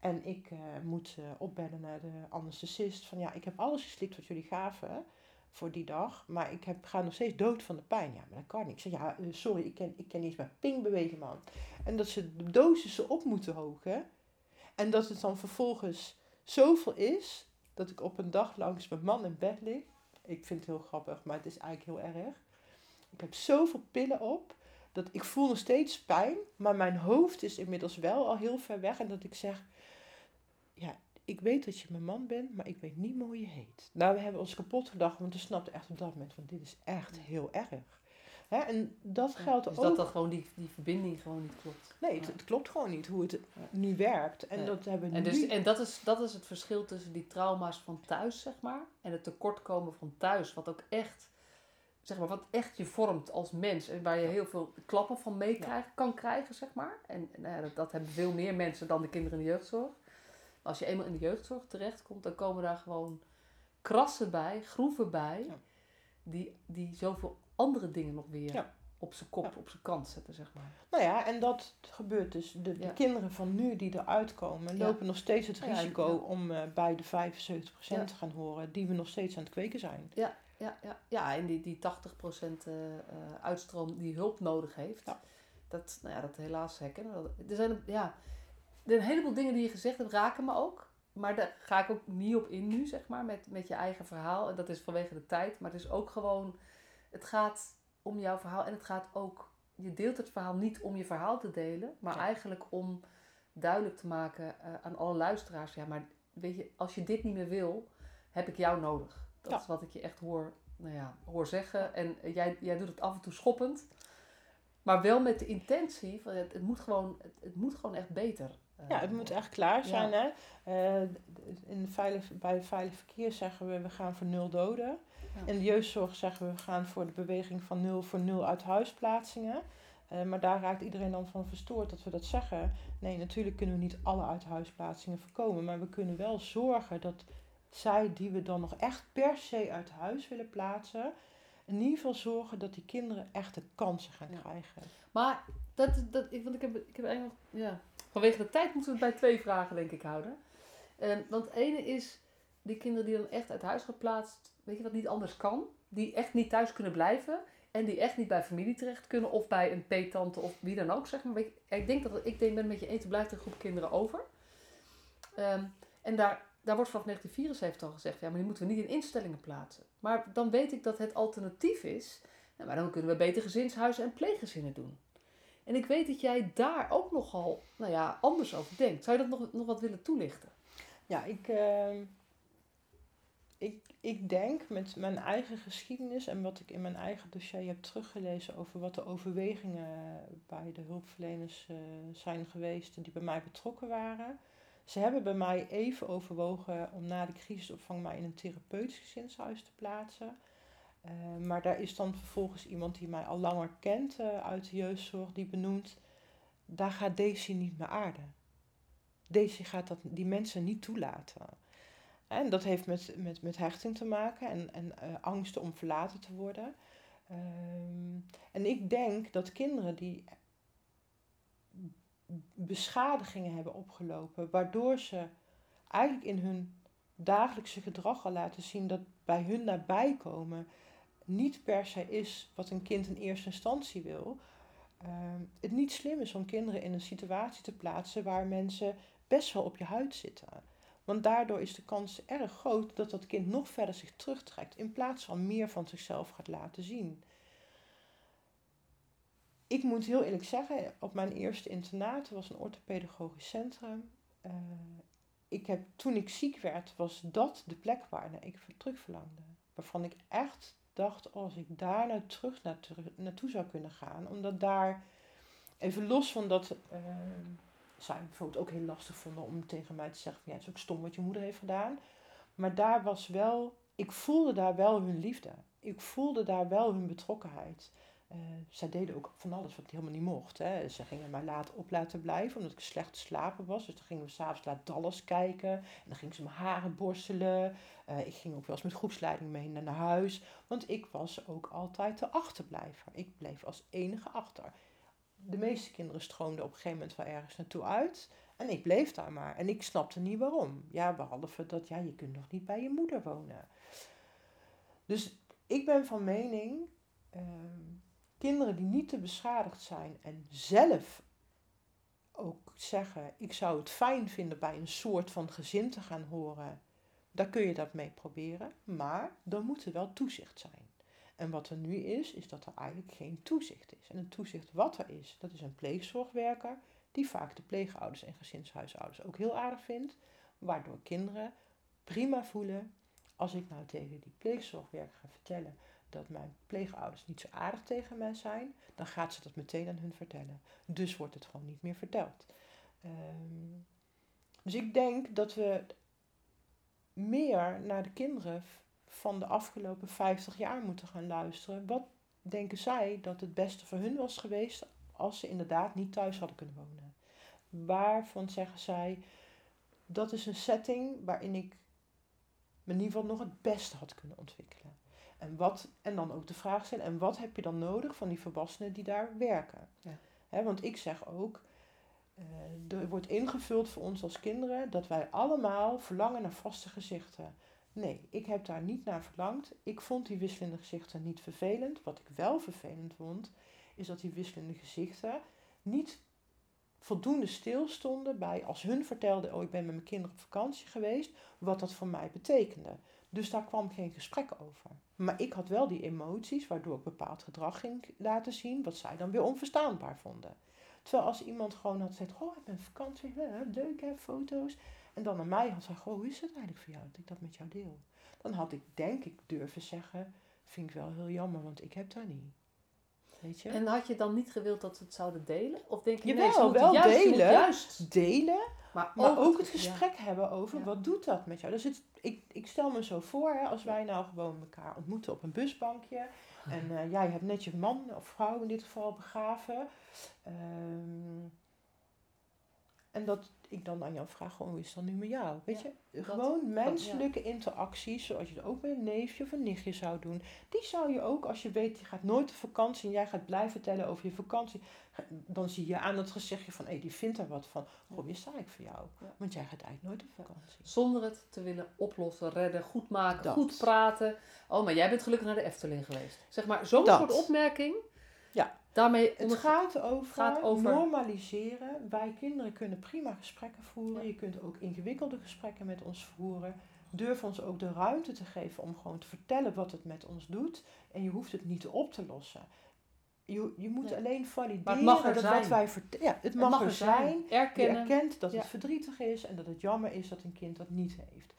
En ik uh, moet uh, opbellen naar de anesthesist van ja, ik heb alles geslikt wat jullie gaven voor die dag, maar ik heb, ga nog steeds dood van de pijn. Ja, maar dat kan niet. Ik zeg ja, uh, sorry, ik ken, ik ken niet eens ping bewegen man. En dat ze de dosissen op moeten hogen en dat het dan vervolgens zoveel is dat ik op een dag langs mijn man in bed lig. Ik vind het heel grappig, maar het is eigenlijk heel erg. Ik heb zoveel pillen op dat ik voel nog steeds pijn, maar mijn hoofd is inmiddels wel al heel ver weg. En dat ik zeg, ja, ik weet dat je mijn man bent, maar ik weet niet meer hoe je heet. Nou, we hebben ons kapot gedacht, want we snapten echt op dat moment van dit is echt heel erg. Hè? En dat geldt dus ook. dat dat gewoon die, die verbinding gewoon niet klopt. Nee, het, het klopt gewoon niet hoe het nu werkt. En dat hebben we en nu. Dus, en dat is, dat is het verschil tussen die trauma's van thuis, zeg maar, en het tekortkomen van thuis, wat ook echt, zeg maar, wat echt je vormt als mens en waar je heel veel klappen van meekrijgen, kan krijgen, zeg maar. En nou ja, dat, dat hebben veel meer mensen dan de kinderen in de jeugdzorg. Als je eenmaal in de jeugdzorg terechtkomt, dan komen daar gewoon krassen bij, groeven bij, ja. die, die zoveel andere dingen nog weer op zijn kop, op zijn kant zetten, zeg maar. Nou ja, en dat gebeurt dus. De, de kinderen van nu die eruit komen, lopen nog steeds het risico om uh, bij de 75% te gaan horen, die we nog steeds aan het kweken zijn. Ja, ja, ja. ja en die, die 80% uh, uh, uitstroom die hulp nodig heeft, dat, nou ja, dat helaas herkennen. Er zijn, ja, een heleboel dingen die je gezegd hebt raken me ook. Maar daar ga ik ook niet op in nu, zeg maar, met, met je eigen verhaal. En dat is vanwege de tijd. Maar het is ook gewoon, het gaat om jouw verhaal. En het gaat ook, je deelt het verhaal niet om je verhaal te delen. Maar ja. eigenlijk om duidelijk te maken uh, aan alle luisteraars. Ja, maar weet je, als je dit niet meer wil, heb ik jou nodig. Dat ja. is wat ik je echt hoor, nou ja, hoor zeggen. En jij, jij doet het af en toe schoppend. Maar wel met de intentie van het, het moet gewoon, het, het moet gewoon echt beter. Ja, het moet echt klaar zijn. Ja. Hè? Uh, in veilig, bij veilig verkeer zeggen we, we gaan voor nul doden. Ja. In de jeugdzorg zeggen we, we gaan voor de beweging van nul voor nul uit huisplaatsingen. Uh, maar daar raakt iedereen dan van verstoord dat we dat zeggen. Nee, natuurlijk kunnen we niet alle uit huisplaatsingen voorkomen. Maar we kunnen wel zorgen dat zij die we dan nog echt per se uit huis willen plaatsen... in ieder geval zorgen dat die kinderen echte kansen gaan ja. krijgen. Maar dat, dat, ik, want ik heb, ik heb eigenlijk... Ja, Vanwege de tijd moeten we het bij twee vragen, denk ik, houden. Um, want het ene is, die kinderen die dan echt uit huis geplaatst, weet je wat niet anders kan, die echt niet thuis kunnen blijven en die echt niet bij familie terecht kunnen of bij een peetante of wie dan ook, zeg maar. Ik, ik denk dat ik denk, ben met je eten blijft een groep kinderen over. Ehm, en daar, daar wordt vanaf 1974 al gezegd, ja, maar die moeten we niet in instellingen plaatsen. Maar dan weet ik dat het alternatief is, maar dan kunnen we beter gezinshuizen en pleeggezinnen doen. En ik weet dat jij daar ook nogal nou ja, anders over denkt. Zou je dat nog, nog wat willen toelichten? Ja, ik, uh, ik, ik denk met mijn eigen geschiedenis en wat ik in mijn eigen dossier heb teruggelezen over wat de overwegingen bij de hulpverleners uh, zijn geweest die bij mij betrokken waren. Ze hebben bij mij even overwogen om na de crisisopvang mij in een therapeutisch gezinshuis te plaatsen. Uh, maar daar is dan vervolgens iemand die mij al langer kent uh, uit de jeugdzorg, die benoemt, daar gaat Daisy niet meer aarden. Daisy gaat dat, die mensen niet toelaten. En dat heeft met, met, met hechting te maken en, en uh, angsten om verlaten te worden. Um, en ik denk dat kinderen die beschadigingen hebben opgelopen, waardoor ze eigenlijk in hun dagelijkse gedrag al laten zien dat bij hun nabij komen niet per se is wat een kind in eerste instantie wil. Uh, het niet slim is om kinderen in een situatie te plaatsen waar mensen best wel op je huid zitten. Want daardoor is de kans erg groot dat dat kind nog verder zich terugtrekt in plaats van meer van zichzelf gaat laten zien. Ik moet heel eerlijk zeggen, op mijn eerste internaat was een orthopedagogisch centrum. Uh, ik heb, toen ik ziek werd, was dat de plek waar ik terug verlangde. Waarvan ik echt dacht, als ik daar nou terug naartoe zou kunnen gaan. Omdat daar, even los van dat uh, zij bijvoorbeeld ook heel lastig vonden om tegen mij te zeggen, van, ja, het is ook stom wat je moeder heeft gedaan. Maar daar was wel, ik voelde daar wel hun liefde. Ik voelde daar wel hun betrokkenheid. Uh, zij deden ook van alles wat helemaal niet mocht. Hè. Ze gingen mij laat op laten blijven, omdat ik slecht te slapen was. Dus dan gingen we s'avonds laat Dallas kijken. En dan gingen ze mijn haren borstelen. Uh, ik ging ook wel eens met groepsleiding mee naar huis. Want ik was ook altijd de achterblijver. Ik bleef als enige achter. De meeste kinderen stroomden op een gegeven moment wel ergens naartoe uit. En ik bleef daar maar. En ik snapte niet waarom. Ja, behalve dat, ja, je kunt nog niet bij je moeder wonen. Dus ik ben van mening... Uh, kinderen die niet te beschadigd zijn en zelf ook zeggen: Ik zou het fijn vinden bij een soort van gezin te gaan horen, daar kun je dat mee proberen, maar dan moet er wel toezicht zijn. En wat er nu is, is dat er eigenlijk geen toezicht is. En het toezicht wat er is, dat is een pleegzorgwerker, die vaak de pleegouders en gezinshuisouders ook heel aardig vindt, waardoor kinderen prima voelen als ik nou tegen die pleegzorgwerker ga vertellen dat mijn pleegouders niet zo aardig tegen mij zijn, dan gaat ze dat meteen aan hun vertellen. Dus wordt het gewoon niet meer verteld. Um, dus ik denk dat we meer naar de kinderen van de afgelopen 50 jaar moeten gaan luisteren. Wat denken zij dat het beste voor hun was geweest als ze inderdaad niet thuis hadden kunnen wonen? Waarvan zeggen zij, dat is een setting waarin ik me in ieder geval nog het beste had kunnen ontwikkelen. En, wat, en dan ook de vraag stellen, en wat heb je dan nodig van die volwassenen die daar werken? Ja. want ik zeg ook, uh, er wordt ingevuld voor ons als kinderen dat wij allemaal verlangen naar vaste gezichten. Nee, ik heb daar niet naar verlangd. Ik vond die wisselende gezichten niet vervelend. Wat ik wel vervelend vond, is dat die wisselende gezichten niet voldoende stilstonden bij als hun vertelden: Oh, ik ben met mijn kinderen op vakantie geweest, wat dat voor mij betekende. Dus daar kwam geen gesprek over. Maar ik had wel die emoties, waardoor ik bepaald gedrag ging laten zien, wat zij dan weer onverstaanbaar vonden. Terwijl als iemand gewoon had gezegd, oh, ik ben vakantie, leuk hè, foto's. En dan naar mij had gezegd, oh, hoe is het eigenlijk voor jou dat ik dat met jou deel? Dan had ik denk ik durven zeggen, vind ik wel heel jammer, want ik heb daar niet. Weet je? En had je dan niet gewild dat ze het zouden delen? Of denk je, Jawel, nee, wel juist, delen, juist delen, maar ook, ook het gesprek hebben over wat doet dat met jou. Dus het, ik, ik stel me zo voor, hè, als wij nou gewoon elkaar ontmoeten op een busbankje. En uh, jij hebt net je man of vrouw in dit geval begraven. Um, En dat ik dan aan jou vraag, gewoon, hoe is dan nu met jou? Weet Ja, je, gewoon menselijke interacties, zoals je het ook met een neefje of een nichtje zou doen. Die zou je ook, als je weet, je gaat nooit op vakantie en jij gaat blijven vertellen over je vakantie. Dan zie je aan het gezichtje van, hé, die vindt er wat van. Wie sta ik voor jou? Ja. Want jij gaat eigenlijk nooit op vakantie. Zonder het te willen oplossen, redden, goed maken, Dat. goed praten. Oh, maar jij bent gelukkig naar de Efteling geweest. Zeg maar, zo'n Dat. soort opmerking. Ja. Daarmee Het gaat over, gaat over- normaliseren. Wij kinderen kunnen prima gesprekken voeren. Ja. Je kunt ook ingewikkelde gesprekken met ons voeren. Durf ons ook de ruimte te geven om gewoon te vertellen wat het met ons doet. En je hoeft het niet op te lossen. Je, je moet Nee. alleen valideren mag er dat zijn. wat wij vertellen. Ja, het Het mag, er zijn. Je Erkennen. erkent dat het verdrietig is en dat het jammer is dat een kind dat niet heeft.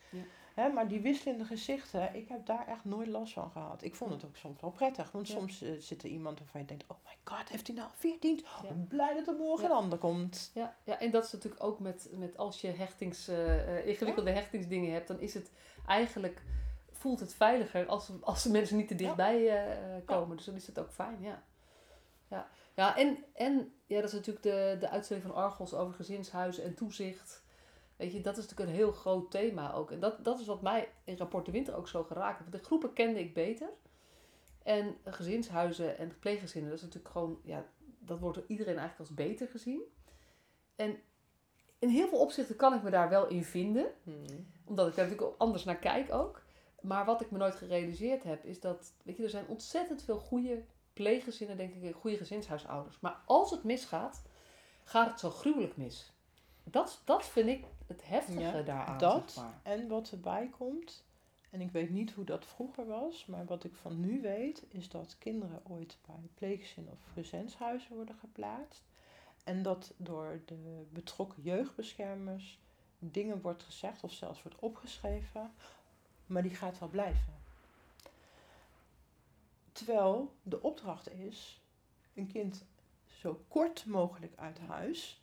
Hè, maar die wisselende gezichten, ik heb daar echt nooit last van gehad. Ik vond het ook soms wel prettig. Want Ja. soms eh, zit er iemand waarvan je denkt, oh my god, heeft hij nou 14? Oh, Ja. blij dat er morgen Ja. een ander komt. Ja, ja, en dat is natuurlijk ook met, met als je hechtings, eh, eh, ingewikkelde hechtingsdingen hebt, dan is het eigenlijk, voelt het veiliger als, als de mensen niet te dichtbij komen. Dus dan is het ook fijn, ja. Ja, ja en, en ja, dat is natuurlijk de, de uitstelling van Argos over gezinshuizen en toezicht. Weet je, dat is natuurlijk een heel groot thema ook. En dat, dat is wat mij in Rapport de Winter ook zo geraakt heeft. Want de groepen kende ik beter. En gezinshuizen en pleeggezinnen, dat is natuurlijk gewoon, ja, dat wordt door iedereen eigenlijk als beter gezien. En in heel veel opzichten kan ik me daar wel in vinden. Omdat ik daar natuurlijk anders naar kijk ook. Maar wat ik me nooit gerealiseerd heb, is dat, weet je, er zijn ontzettend veel goede pleeggezinnen, denk ik, en goede gezinshuisouders. Maar als het misgaat, gaat het zo gruwelijk mis. Dat, dat vind ik het heftige Ja, daaraan, dat. zeg maar. En wat erbij komt, en ik weet niet hoe dat vroeger was, maar wat ik van nu weet, is dat kinderen ooit bij pleeggezinnen of gezinshuizen worden geplaatst. En dat door de betrokken jeugdbeschermers dingen wordt gezegd of zelfs wordt opgeschreven, maar die gaat wel blijven. Terwijl de opdracht is een kind zo kort mogelijk uit huis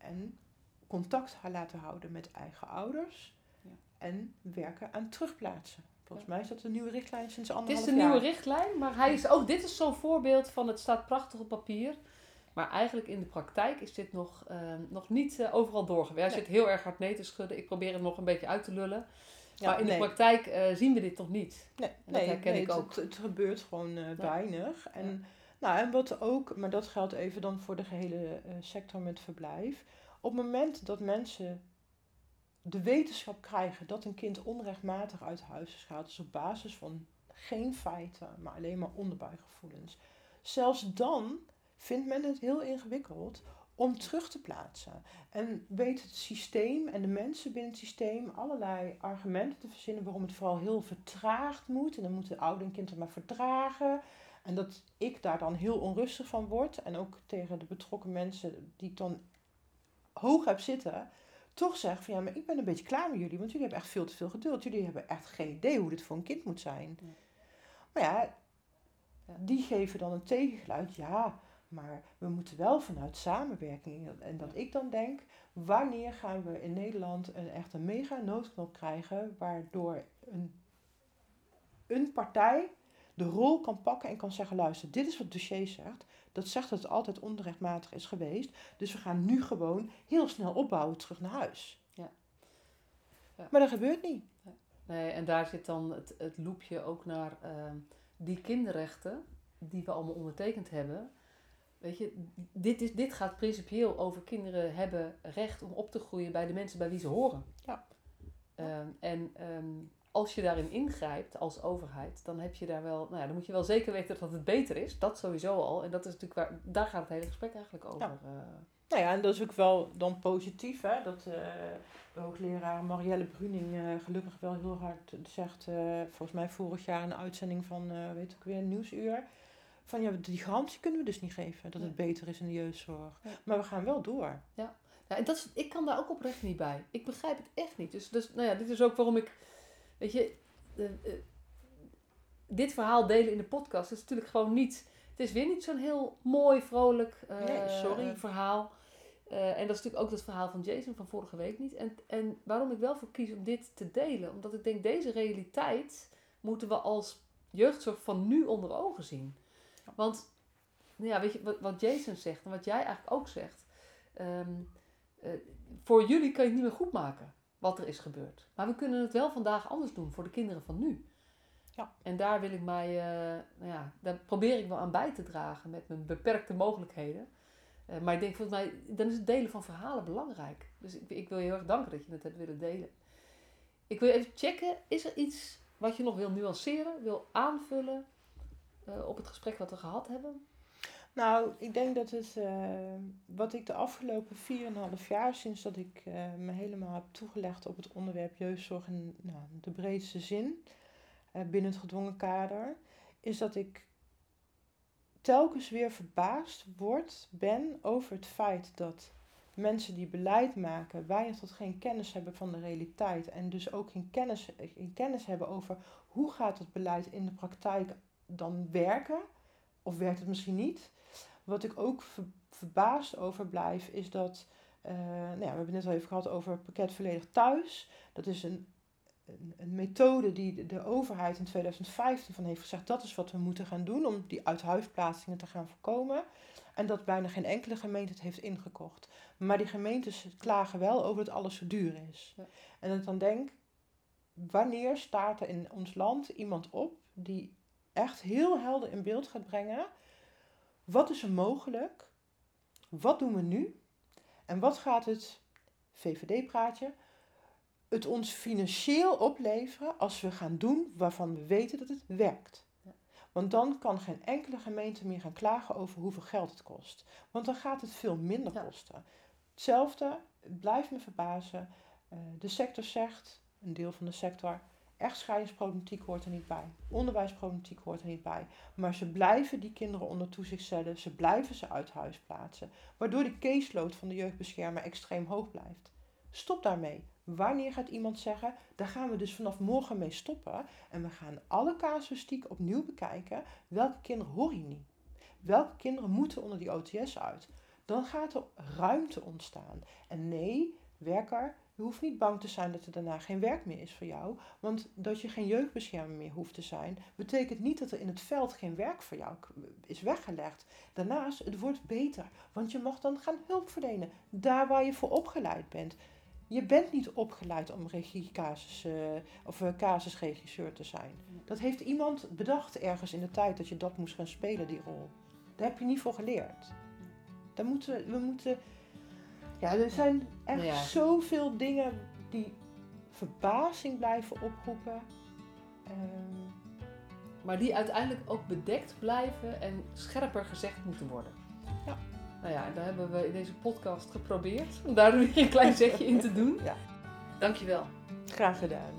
en contact laten houden met eigen ouders Ja. en werken aan terugplaatsen. Volgens mij is dat een nieuwe richtlijn sinds Het anderhalf is de jaar. nieuwe richtlijn, maar hij is ook, dit is zo'n voorbeeld van het staat prachtig op papier. Maar eigenlijk in de praktijk is dit nog, eh, nog niet eh, overal doorgewerkt. Hij Nee. zit heel erg hard nee te schudden. Ik probeer hem nog een beetje uit te lullen. Ja, maar in nee. de praktijk eh, zien we dit nog niet. Nee, dat nee, herken nee, ik het- ook. Het, het gebeurt gewoon eh, weinig. En. Nou, en wat ook, maar dat geldt even dan voor de gehele eh, sector met verblijf. Op het moment dat mensen de wetenschap krijgen dat een kind onrechtmatig uit huis is gehaald, dus op basis van geen feiten, maar alleen maar onderbuikgevoelens. Zelfs dan vindt men het heel ingewikkeld om terug te plaatsen. En weet het systeem en de mensen binnen het systeem allerlei argumenten te verzinnen waarom het vooral heel vertraagd moet. En dan moeten ouder en kind maar verdragen. En dat ik daar dan heel onrustig van word. En ook tegen de betrokken mensen die ik dan hoog heb zitten. Toch zeg van ja, maar ik ben een beetje klaar met jullie. Want jullie hebben echt veel te veel geduld. Jullie hebben echt geen idee hoe dit voor een kind moet zijn. Ja. Maar ja, Ja. die geven dan een tegengeluid. Ja, maar we moeten wel vanuit samenwerking. En dat ik dan denk, wanneer gaan we in Nederland een echt een mega noodknop krijgen, waardoor een, een partij de rol kan pakken en kan zeggen, luister, dit is wat het dossier zegt. Dat zegt dat het altijd onrechtmatig is geweest. Dus we gaan nu gewoon heel snel opbouwen terug naar huis. Ja. Ja. Maar dat gebeurt niet. Nee, en daar zit dan het, het loopje ook naar ehm, die kinderrechten die we allemaal ondertekend hebben. Weet je, dit, is, dit gaat principieel over kinderen hebben recht om op te groeien bij de mensen bij wie ze horen. Ja. Ehm, en ehm, als je daarin ingrijpt als overheid, dan heb je daar wel, nou ja, dan moet je wel zeker weten dat het beter is. Dat sowieso al. En dat is natuurlijk waar, daar gaat het hele gesprek eigenlijk over. Ja. eh. Nou ja, en dat is ook wel dan positief, hè. Dat de hoogleraar Marielle Bruning eh, gelukkig wel heel hard zegt, volgens mij vorig jaar een uitzending van, weet ik weer, Nieuwsuur. Van ja, die garantie kunnen we dus niet geven dat het beter is in de jeugdzorg. Ja. Maar we gaan wel door. Ja, en dat is, ik kan daar ook oprecht niet bij. Ik begrijp het echt niet. Dus, dus nou ja, dit is ook waarom ik, weet je, eh, eh, dit verhaal delen in de podcast is natuurlijk gewoon niet, het is weer niet zo'n heel mooi, vrolijk eh, Nee, sorry. verhaal. En dat is natuurlijk ook het verhaal van Jason van vorige week niet. En, en waarom ik wel voor kies om dit te delen, omdat ik denk, deze realiteit moeten we als jeugdzorg van nu onder ogen zien. Want, nou ja, weet je, wat, wat Jason zegt en wat jij eigenlijk ook zegt. ehm, eh, voor jullie kan je het niet meer goed maken wat er is gebeurd. Maar we kunnen het wel vandaag anders doen voor de kinderen van nu. Ja. En daar wil ik mij, uh, nou ja, daar probeer ik wel aan bij te dragen met mijn beperkte mogelijkheden. Uh, maar ik denk volgens mij, dan is het delen van verhalen belangrijk. Dus ik, ik wil je heel erg danken dat je het hebt willen delen. Ik wil even checken, is er iets wat je nog wil nuanceren, wil aanvullen uh, op het gesprek wat we gehad hebben? Nou, ik denk dat het, wat ik de afgelopen 4,5 jaar, sinds dat ik me helemaal heb toegelegd op het onderwerp jeugdzorg in nou, de breedste zin, uh, binnen het gedwongen kader, is dat ik telkens weer verbaasd word, ben over het feit dat mensen die beleid maken weinig tot geen kennis hebben van de realiteit en dus ook geen kennis, geen kennis hebben over hoe gaat het beleid in de praktijk dan werken, of werkt het misschien niet. Wat ik ook verbaasd over blijf is dat, uh, nou ja, we hebben het net al even gehad over pakket volledig thuis. Dat is een een, methode die de, overheid in 2015 van heeft gezegd, dat is wat we moeten gaan doen om die uithuisplaatsingen te gaan voorkomen. En dat bijna geen enkele gemeente het heeft ingekocht. Maar die gemeentes klagen wel over dat alles zo duur is. Ja. En ik dan denk, wanneer staat er in ons land iemand op die echt heel helder in beeld gaat brengen, wat is er mogelijk? Wat doen we nu? En wat gaat het VVD-praatje het ons financieel opleveren als we gaan doen waarvan we weten dat het werkt. Want dan kan geen enkele gemeente meer gaan klagen over hoeveel geld het kost. Want dan gaat het veel minder kosten. Hetzelfde, blijft me verbazen. Uh, de sector zegt, een deel van de sector, echtscheidingsproblematiek hoort er niet bij. Onderwijsproblematiek hoort er niet bij. Maar ze blijven die kinderen onder toezicht stellen. Ze blijven ze uit huis plaatsen. Waardoor de caseload van de jeugdbeschermer extreem hoog blijft. Stop daarmee. Wanneer gaat iemand zeggen, daar gaan we dus vanaf morgen mee stoppen en we gaan alle casuïstiek opnieuw bekijken. Welke kinderen hoor je niet? Welke kinderen moeten onder die OTS uit? Dan gaat er ruimte ontstaan. En nee, werker, je hoeft niet bang te zijn dat er daarna geen werk meer is voor jou. Want dat je geen jeugdbeschermer meer hoeft te zijn, betekent niet dat er in het veld geen werk voor jou is weggelegd. Daarnaast, het wordt beter, want je mag dan gaan hulp verlenen, daar waar je voor opgeleid bent. Je bent niet opgeleid om regiecasus uh, of uh, casusregisseur te zijn. Dat heeft iemand bedacht ergens in de tijd dat je dat moest gaan spelen, die rol. Daar heb je niet voor geleerd. Daar moeten we, moeten. Ja, er zijn echt ja. zoveel dingen die verbazing blijven oproepen. Um, maar die uiteindelijk ook bedekt blijven en scherper gezegd moeten worden. Ja. Nou ja, daar hebben we in deze podcast geprobeerd om daar weer een klein zetje in te doen. Ja. Dankjewel. Graag gedaan.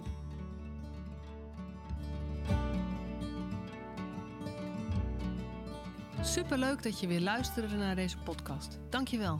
Superleuk dat je weer luisterde naar deze podcast. Dankjewel.